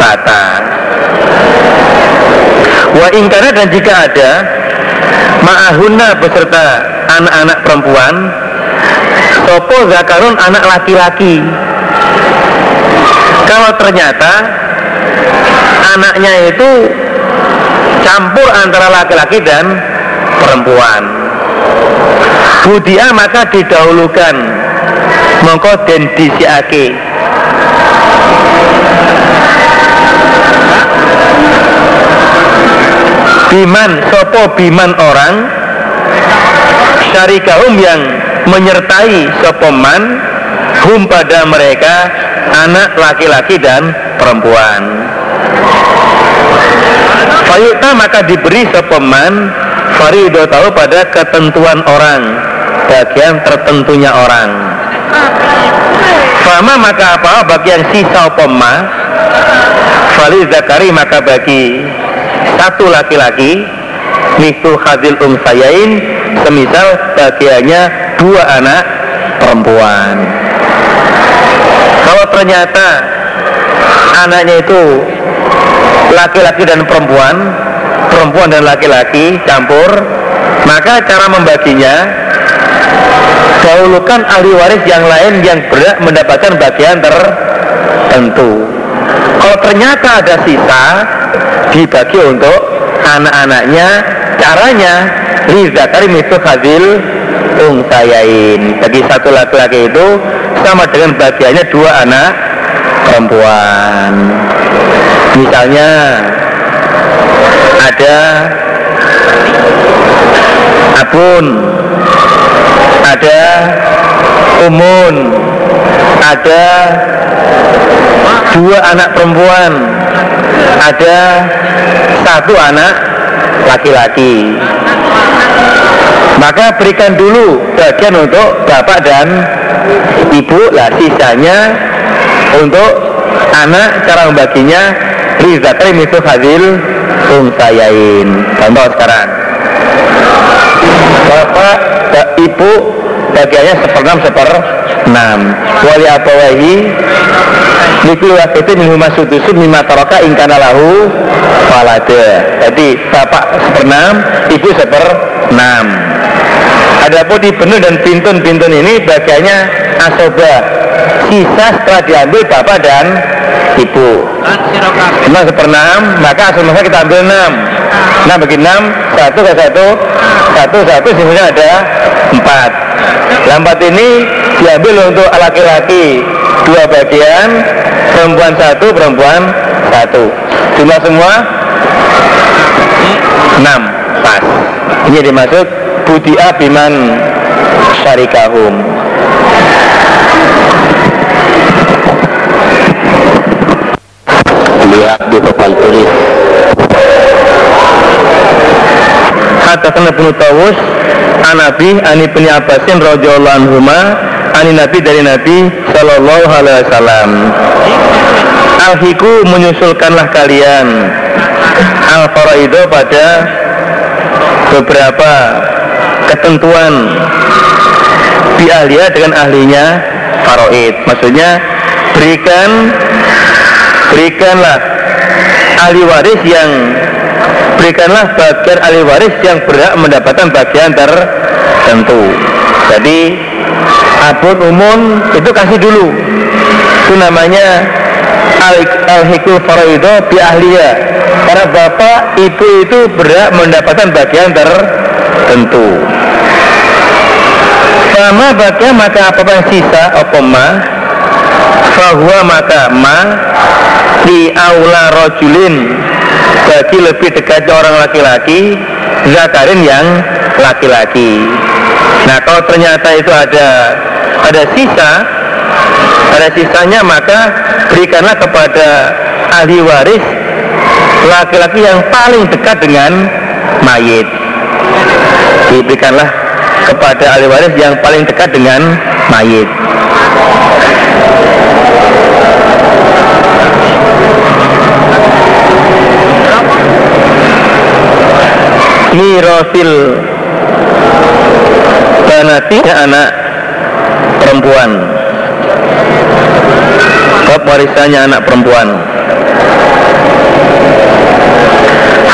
rata. Wa ingkana dan jika ada ma'ahunna beserta anak-anak perempuan Sopo zakarun anak laki-laki. Kalau ternyata anaknya itu campur antara laki-laki dan perempuan. Budia maka didahulukan. Mongko den disiake biman sopo biman orang? Syarikahum yang menyertai sopoman hum pada mereka anak laki-laki dan perempuan. Fayu'ta maka diberi sepeman Farido tahu pada ketentuan orang Bagian tertentunya orang. Fama maka apa? Bagian sisa pema Fali zakari maka bagi satu laki-laki Mitu hadil umsayain Semisal bagiannya dua anak perempuan. Kalau ternyata anaknya itu laki-laki dan perempuan Perempuan dan laki-laki campur Maka cara membaginya Dahulukan ahli waris yang lain yang berhak mendapatkan bagian tertentu kalau ternyata ada sisa dibagi untuk anak-anaknya caranya lizakari mitu hadil ungsayain. Bagi satu laki-laki itu sama dengan bagiannya dua anak perempuan. Misalnya ada abun ada umun ada dua anak perempuan. Ada satu anak laki-laki. Maka berikan dulu bagian untuk bapak dan ibu. Lah sisanya untuk anak cara membaginya. Rizakri mitu hadil umsayain contoh sekarang. Bapak ibu bagiannya seperenam seper enam wali abawahi Likul waktu minhuma sudusun mima taraka ingkana lahu walada. Jadi bapak seperenam, ibu seperenam. Adapun di penuh dan pintun-pintun ini bagiannya asoba. Sisa setelah diambil bapak dan ibu. Enam seperenam, maka asal masa kita ambil enam. Nah bagi enam, satu ke satu, satu satu sebenarnya ada empat. Lampat ini diambil untuk laki-laki. Dua bagian perempuan satu perempuan satu. Jumlah semua? Enam. Pas. Ini dimaksud budia biman syarikahum. Lihat di papan tulis Hadatsana Ibnu Tawus Anabi Ani bin Abbasin radhiyallahu Ani Nabi dari Nabi Sallallahu Alaihi Wasallam. Alhiku menyusulkanlah kalian al faraido pada beberapa ketentuan di ahliya dengan ahlinya faraid. Maksudnya berikan berikanlah ahli waris yang berikanlah bagian ahli waris yang berhak mendapatkan bagian tertentu. Jadi abun umun itu kasih dulu. Itu namanya al-hikul faraido bi ahliya. Karena bapak ibu itu berhak mendapatkan bagian tertentu. Sama bagian maka apa yang sisa apa ma? Bahwa maka ma di aula rojulin bagi lebih dekat orang laki-laki zakarin yang laki-laki. Nah kalau ternyata itu ada ada sisa ada sisanya maka berikanlah kepada ahli waris laki-laki yang paling dekat dengan mayit. Diberikanlah kepada ahli waris yang paling dekat dengan mayit mirosil banati anak perempuan bab warisannya anak perempuan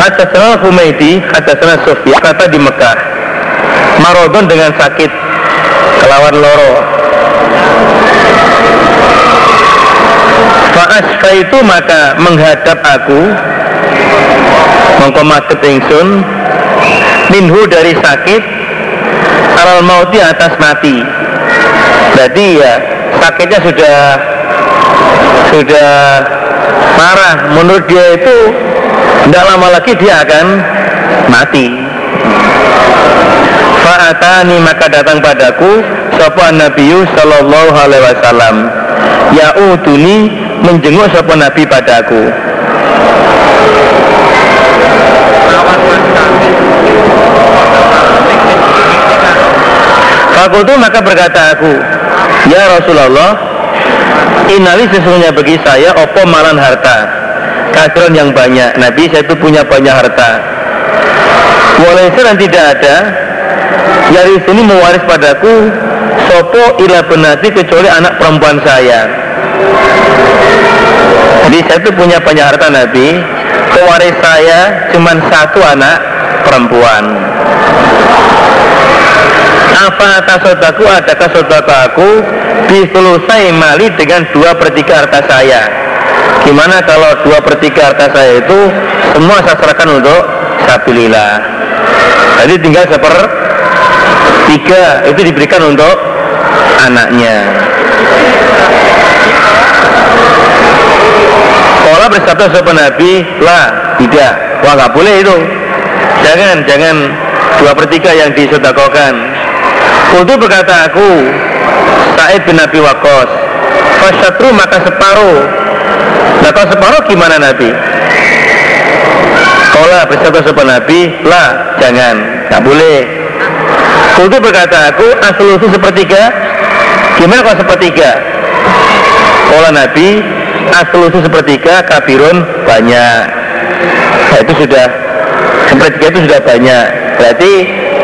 Hadatsana Humaydi, Hadatsana Sufyan kata di Mekah. Marodon dengan sakit kelawan loro. Fa'asfa itu maka menghadap aku mengkomaket ingsun minhu dari sakit alal mauti atas mati. Berarti ya sakitnya sudah sudah marah menurut dia itu tidak lama lagi dia akan mati. Fa'atani maka datang padaku Sapa Nabi Sallallahu Alaihi Wasallam. Ya'uduni menjenguk sapa Nabi padaku Fakultu maka berkata aku Ya Rasulullah Inali sesungguhnya bagi saya Opo malan harta? Kasiran yang banyak. Nabi saya itu punya banyak harta. Walaysa dan tidak ada Yari sini mewaris padaku Sopo ila benati kecuali anak perempuan saya. Jadi saya itu punya banyak harta Nabi. Pewaris saya cuma satu anak perempuan apa tasodaku adakah aku diselusai mali dengan dua per tiga harta saya. Gimana kalau dua per tiga harta saya itu semua saya serahkan untuk sabilillah? Jadi tinggal seper tiga. Itu diberikan untuk anaknya. Kalau bersabda sopan Nabi lah tidak. Wah nggak boleh itu. Jangan jangan dua per tiga yang disodakokan Kultu berkata aku Sa'id bin Nabi Wakos Fasyatru maka separuh. Nah separuh gimana Nabi? Kola bersabda sopan Nabi Lah jangan Tak boleh. Kultu berkata aku Aslusu sepertiga. Gimana kalau sepertiga? Kola Nabi Aslusu sepertiga Kabirun banyak. Nah itu sudah Sepertiga itu sudah banyak. Berarti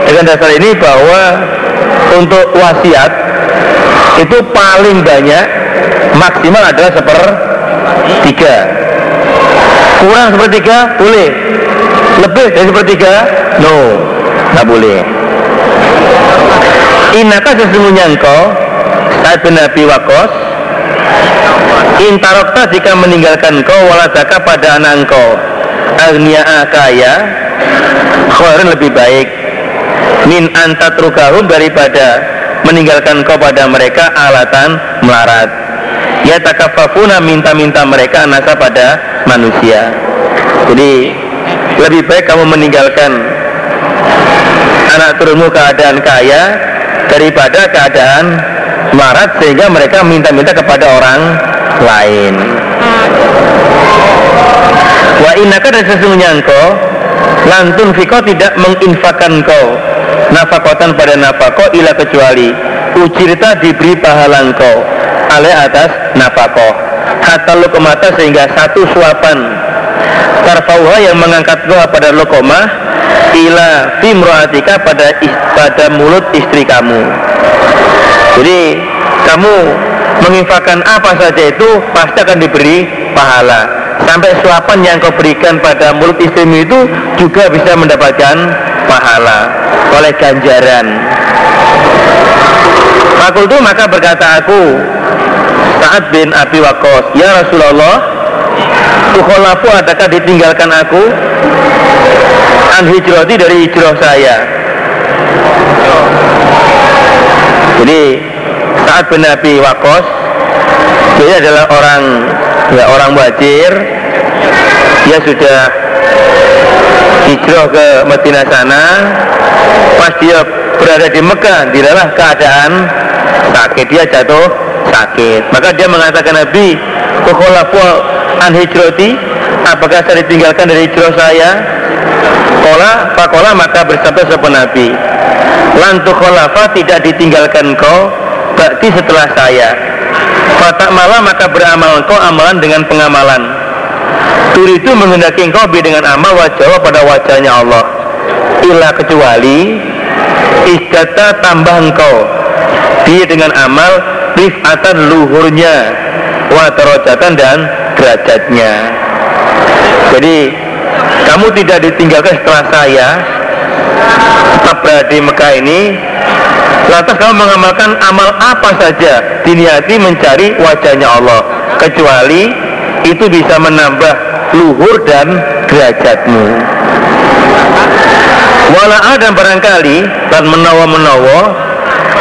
dengan dasar ini bahwa untuk wasiat itu paling banyak maksimal adalah sepertiga. Kurang sepertiga boleh. Lebih dari sepertiga no nggak boleh. Inaka sesungguhnya engkau saat bin Nabi Wakos Intarokta jika meninggalkan engkau waladaka pada anak engkau? Agnia'a kaya Khairan lebih baik min antatrukahum daripada meninggalkan kau pada mereka alatan melarat. Ya takafafuna minta-minta mereka nasa pada manusia. Jadi lebih baik kamu meninggalkan anak turunmu keadaan kaya daripada keadaan melarat sehingga mereka minta-minta kepada orang lain. Wa inaka dan sesungguhnya engkau lantun fiko tidak menginfakan kau nafakotan pada nafako ila kecuali. Ucirta diberi pahala engkau. Ale atas nafako. Hatta lukumata sehingga satu suapan. Tarfauha yang mengangkat doa pada lukomah ila fimroatika pada pada mulut istri kamu. Jadi kamu menginfakkan apa saja itu pasti akan diberi pahala. Sampai suapan yang kau berikan pada mulut istrimu itu juga bisa mendapatkan pahala oleh ganjaran. Fakultu maka berkata aku Sa'ad bin Abi Wakos Ya Rasulullah Tukholafu adakah ditinggalkan aku? An hijrati dari hijrah saya. Jadi Sa'ad bin Abi Wakos Dia adalah orang Ya orang wajir. Dia sudah hijrah ke Madinah sana pas dia berada di Mekah dalam keadaan sakit dia jatuh sakit. Maka dia mengatakan Nabi kukholafu an hijrati apakah saya ditinggalkan dari hijrah saya? Kola fakola maka bersabda sebuah Nabi lantu kholafa tidak ditinggalkan kau berarti setelah saya. Fatak malam maka beramal kau amalan dengan pengamalan Turi itu menghendaki engkau dengan amal wajah pada wajahnya Allah. Ila kecuali Istata tambah engkau Dia dengan amal Rifatan luhurnya Watarojatan dan derajatnya. Jadi Kamu tidak ditinggalkan setelah saya Tetap berada di Mekah ini Lantas kamu mengamalkan amal apa saja Diniati mencari wajahnya Allah Kecuali itu bisa menambah luhur dan derajatmu. Wala dan barangkali dan menawa-menawa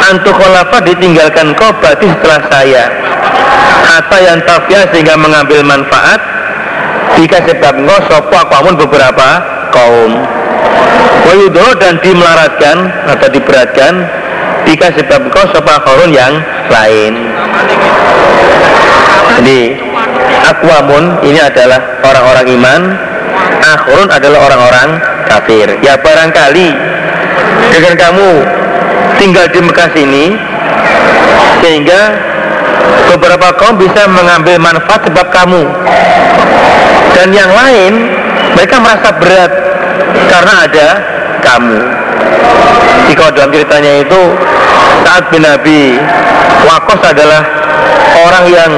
Antukholafa ditinggalkan kau berarti setelah saya. Hatta yang tafya sehingga mengambil manfaat Jika sebab engkau sopo akuamun beberapa kaum. Wayudoh dan dimelaratkan atau diberatkan Jika sebab engkau sopo yang lain. Jadi akwamun ini adalah orang-orang iman. Akhirun adalah orang-orang kafir. Ya barangkali dengan kamu tinggal di Mekah sini sehingga beberapa kaum bisa mengambil manfaat sebab kamu. Dan yang lain mereka merasa berat karena ada kamu. Jika dalam ceritanya itu saat bin Nabi Wakos adalah orang yang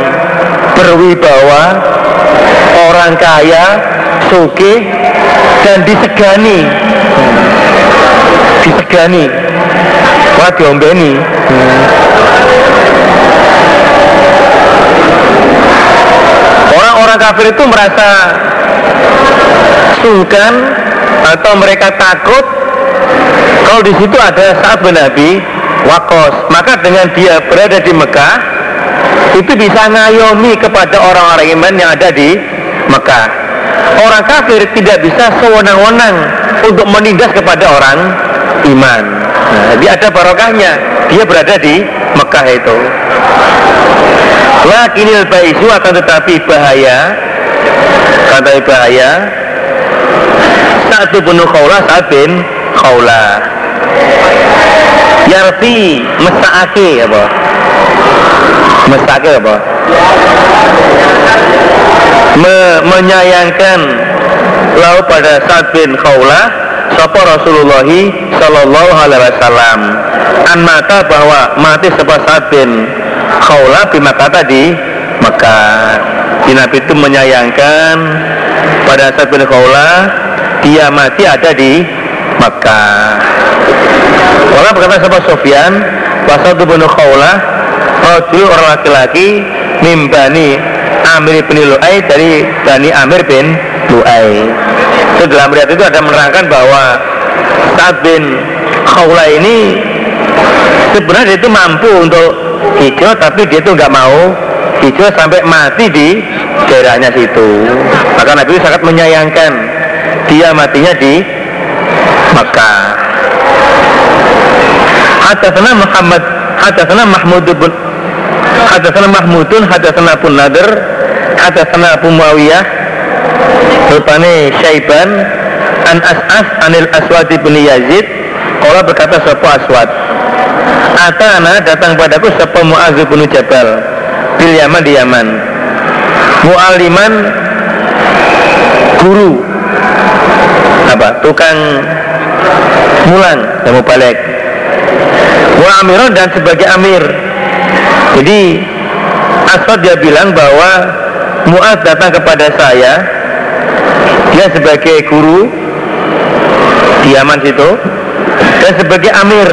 berwibawa orang kaya suki dan disegani. Disegani. Wah diombeni. Orang-orang kafir itu merasa sungkan atau mereka takut kalau di situ ada saat Nabi wakos maka dengan dia berada di Mekah itu bisa ngayomi kepada orang-orang iman yang ada di Mekah. Orang kafir tidak bisa sewenang-wenang untuk menindas kepada orang iman. Nah, jadi ada barokahnya. Dia berada di Mekah itu. Lakinil baisu akan tetapi bahaya. Kata bahaya. Satu penuh kaulah saat bin kaulah yarfi mesake apa mesake apa? Me, menyayangkan lalu pada saat bin Khawlah Sapa Rasulullah Sallallahu Alaihi Wasallam. An mata bahwa mati sebab saat bin Khawlah bimakata di Mekah Di Nabi itu menyayangkan pada saat bin Khawlah dia mati ada di Mekah Orang berkata sahabat Sofyan Pasal itu bunuh kaulah Rajul orang laki-laki Mimbani Amir bin Lu'ay Dari Bani Amir bin Lu'ay. Itu dalam riat itu ada menerangkan bahwa Saat bin Khawla ini Sebenarnya itu mampu untuk hijrah Tapi dia itu nggak mau hijrah sampai mati di daerahnya situ. Maka Nabi sangat menyayangkan Dia matinya di Makkah. Hadatsana Muhammad Hadatsana Mahmud bin Hadatsana Mahmudun Hadatsana Abu Nadir Hadatsana Abu Muawiyah Rupane Syaiban An As'af Anil Aswad bin Yazid Kala berkata Sopo Aswad? Atana datang padaku Sopo Mu'az bin Jabal Bil Yaman di Yaman. Mu'aliman Guru. Apa? Tukang Mulang mau balik. Wa amiron dan sebagai amir jadi Aswad dia bilang bahwa Mu'ad datang kepada saya dia sebagai guru di Yaman situ dan sebagai amir.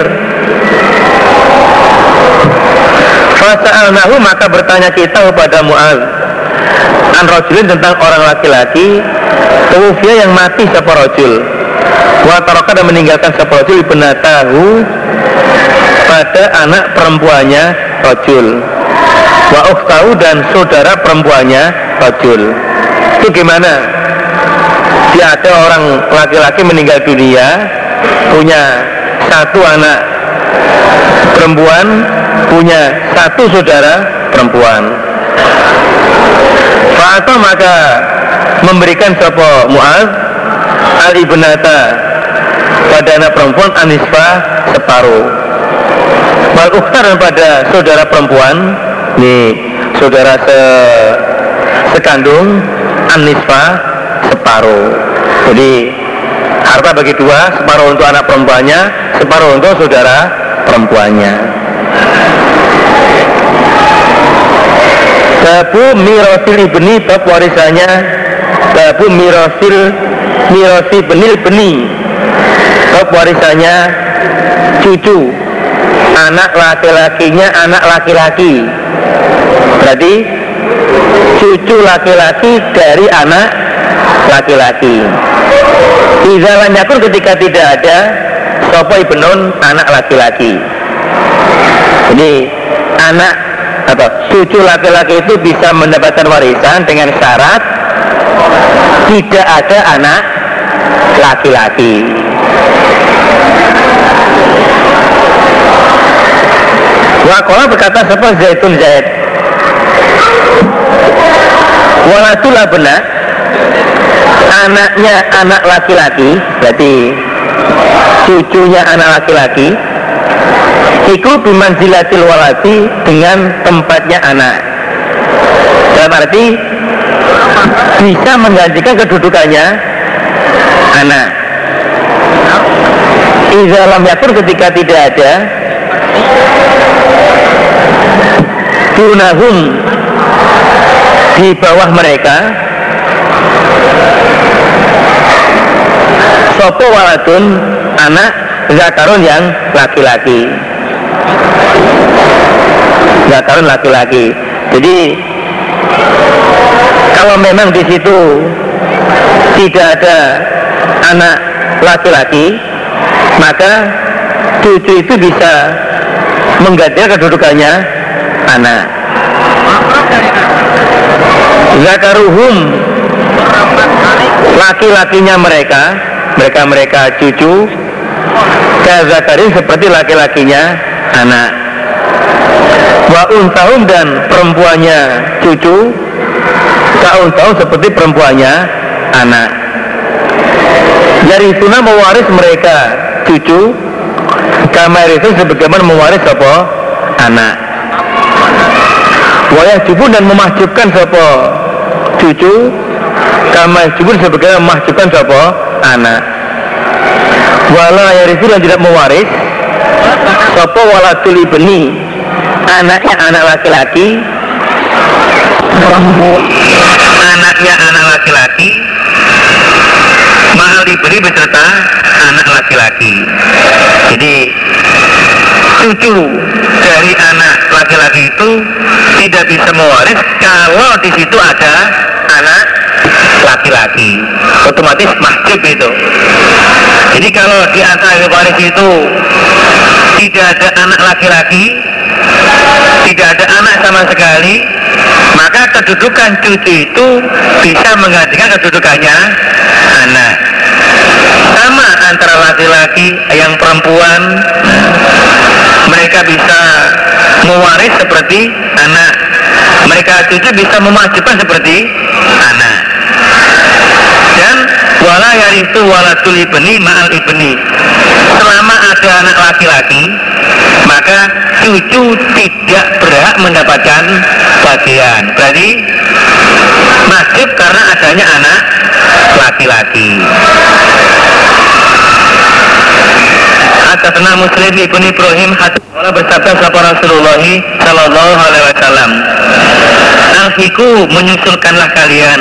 Fasa'alnahu maka bertanya kita kepada Mu'ad an rojulin tentang orang laki-laki Tewufia yang mati siapa rojul Wa dan meninggalkan siapa rojul Ibnatahu pada anak perempuannya rojul wa ukhtahu dan saudara perempuannya rojul itu gimana? Dia ada orang laki-laki meninggal dunia punya satu anak perempuan punya satu saudara perempuan. Fa'ata maka memberikan sopo Mu'ad al ibnata pada anak perempuan Anisfa separuh Wal pada saudara perempuan. Nih saudara se sekandung Anisfa separuh. Jadi harta bagi dua separuh untuk anak perempuannya separuh untuk saudara perempuannya. Babu mirosil ibni bab warisannya. Babu mirosil mirosi benil beni bab warisannya cucu anak laki-lakinya anak laki-laki. Berarti cucu laki-laki dari anak laki-laki. Izalan pun ketika tidak ada Sopo ibnun anak laki-laki? Jadi anak apa? Cucu laki-laki itu bisa mendapatkan warisan dengan syarat tidak ada anak laki-laki Wakola berkata siapa Zaitun Zaid? Walatulah benar. Anaknya anak laki-laki Berarti Cucunya anak laki-laki Iku bimanzilatil walati dengan tempatnya anak. Dalam arti bisa menggantikan kedudukannya anak. Iza lam ketika tidak ada Dunahum di bawah mereka. Sopo waladun anak zakarun yang laki-laki. Zakarun laki-laki. Jadi kalau memang di situ tidak ada anak laki-laki maka cucu itu bisa menggantikan kedudukannya anak zakaruhum. Laki-lakinya mereka mereka-mereka cucu. Kazakarin seperti laki-lakinya anak. Wa untahum dan perempuannya cucu. Tahun-tahun seperti perempuannya anak. Dari sunnah mewaris mereka cucu. Kamar itu sebagaimana mewaris apa? Anak wayah jubun dan memahjubkan siapa cucu kamar jubun sebagaimana memahjubkan siapa anak. Wala yarisu dan tidak mewaris sopo walatul ibni anaknya anak laki-laki anaknya anak laki-laki mahal diberi beserta anak laki-laki. Jadi cucu dari anak laki-laki itu tidak bisa mewaris kalau di situ ada anak laki-laki. Otomatis mahjub itu. Jadi kalau di antara waris itu tidak ada anak laki-laki tidak ada anak sama sekali maka kedudukan cucu itu bisa menggantikan kedudukannya anak. Sama antara laki-laki yang perempuan mereka bisa mewaris seperti anak. Mereka cucu bisa memajukan seperti anak. Dan wala yaritu walatul ibni ma'al ibni. Selama ada anak laki-laki maka cucu tidak berhak mendapatkan bagian. Berarti masjid karena adanya anak laki-laki Atasna Muslim Ibn Ibrahim Allah bersabda sapa Rasulullah Sallallahu Alaihi Wasallam Alfiku menyusulkanlah kalian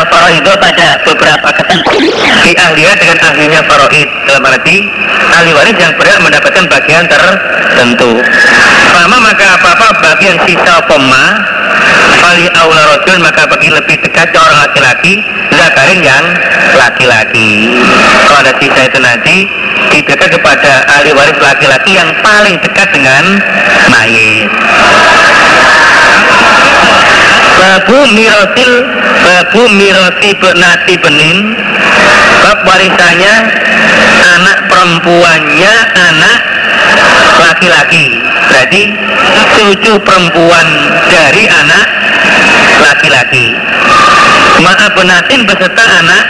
Al Faroido pada beberapa ketentuan Di ahliya dengan ahlinya Faroid Dalam arti ahli waris yang berhak mendapatkan bagian tertentu. Sama maka apa-apa bagian sisa pema Fali aula rojul maka bagi lebih dekat orang laki-laki. Zakarin yang laki-laki. Kalau ada sisa itu nanti diberikan kepada ahli waris laki-laki yang paling dekat dengan mayit. Babu mirotil Babu miroti benati benin. Bab warisannya Anak perempuannya Anak laki-laki. Berarti cucu perempuan Dari anak laki-laki. Maaf benatin beserta anak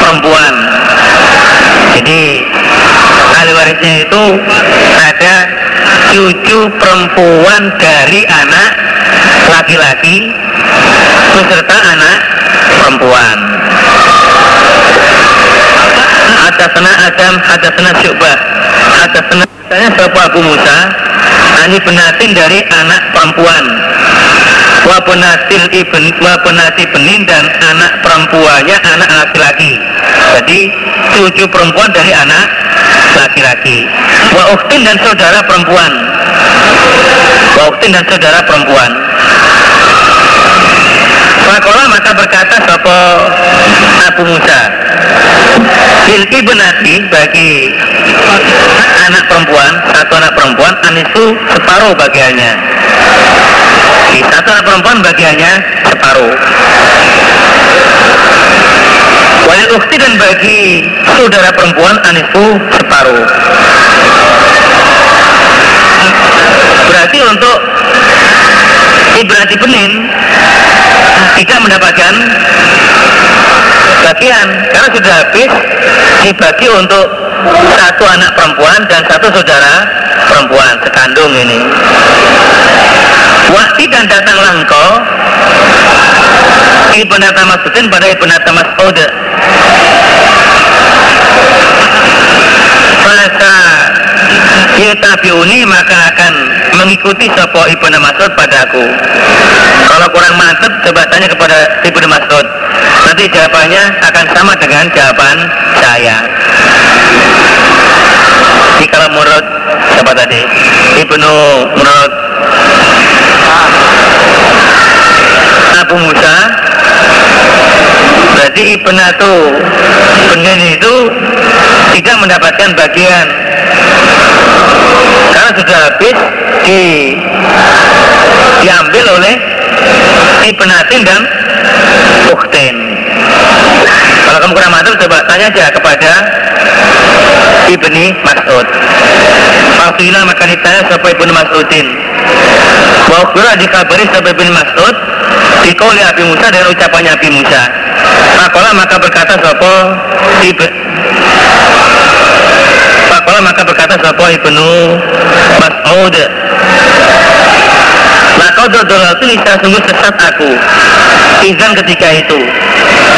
perempuan. Jadi ahli warisnya itu ada cucu perempuan dari anak laki-laki beserta anak perempuan. Hadasana Adam, hadasana Syu'bah Hadasana saya Bapak Abu Musa Ani benatin dari anak perempuan wa penatil ibn wa penati benin dan anak perempuannya anak laki-laki. Jadi cucu perempuan dari anak laki-laki. Wa uktin dan saudara perempuan. Wa uktin dan saudara perempuan. Fakola maka berkata Sopo Abu Musa Bil ibnati bagi anak perempuan satu anak perempuan anisu separuh bagiannya satu anak perempuan bagiannya separuh. Walil ukti dan bagi saudara perempuan anisu separuh. Berarti untuk ibrati benin tidak mendapatkan bagian. Karena sudah habis dibagi untuk satu anak perempuan dan satu saudara perempuan sekandung ini Waktu dan datanglah engkau Ibn Masudin pada Ibn Mas'ud Maka Yutabiuni maka akan mengikuti Sopo Ibn Mas'ud padaku Kalau kurang mantep coba tanya kepada Ibn Mas'ud. Nanti jawabannya akan sama dengan jawaban saya. Jadi kalau menurut siapa tadi? Ibnu menurut Abu Musa. Berarti Ibnatu benar itu tidak mendapatkan bagian. Karena sudah habis di diambil oleh Ibnatin dan kalau kamu kurang mantap coba tanya aja kepada Ibni Mas'ud. Fakila maka ditanya siapa Ibnu Mas'udin. Wa dikabari siapa Ibnu Mas'ud Dikauli Abi Musa dengan ucapannya Abi Musa. Makola maka berkata siapa Ibn Makola maka berkata siapa Ibnu Mas'ud Dodolah itu bisa sungguh sesat aku. Izan ketika itu.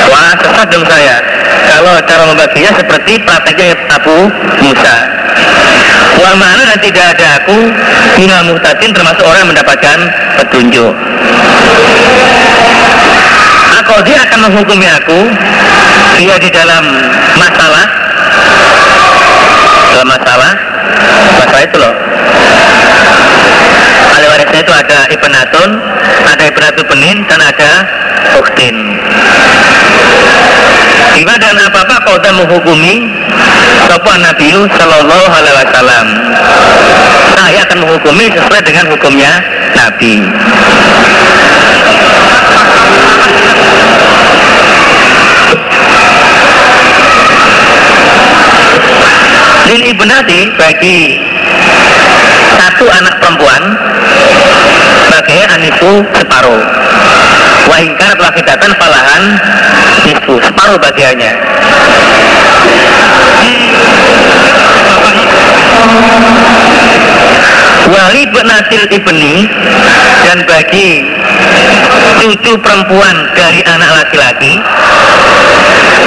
Wah sesat dong saya. Kalau cara membaginya seperti prakteknya Abu Musa. Wa mana dan tidak ada aku Minal muhtadin termasuk orang yang mendapatkan petunjuk. Aku dia akan menghukumi aku Dia di dalam masalah. Dalam masalah Masalah itu loh Warisnya itu ada Ibnatun Ada Ibnatu Benin dan ada Uktin Tiba dan apa-apa kau tak menghukumi Sopan Nabi Sallallahu Alaihi Wasallam. Saya akan menghukumi sesuai dengan hukumnya Nabi. Lil ibnati bagi satu anak perempuan anisu separuh. Wahingkar telah kidatan falahan nisfu separuh bagiannya. Wali benatil ibni dan bagi cucu perempuan dari anak laki-laki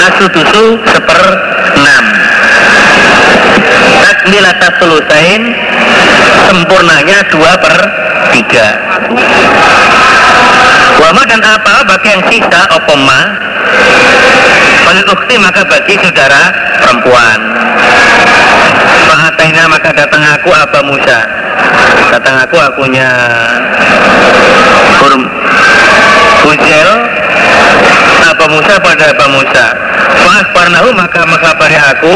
asudusu seper enam takmilatas sulusain sempurnanya dua per tiga. Wama dan apa bagi yang sisa opoma Walil ukti maka bagi saudara perempuan. Fa'ataina maka datang aku apa Musa. Datang aku akunya Hurm. Huzel apa Musa pada apa Musa. Fa'akbarnahu maka mengkabari aku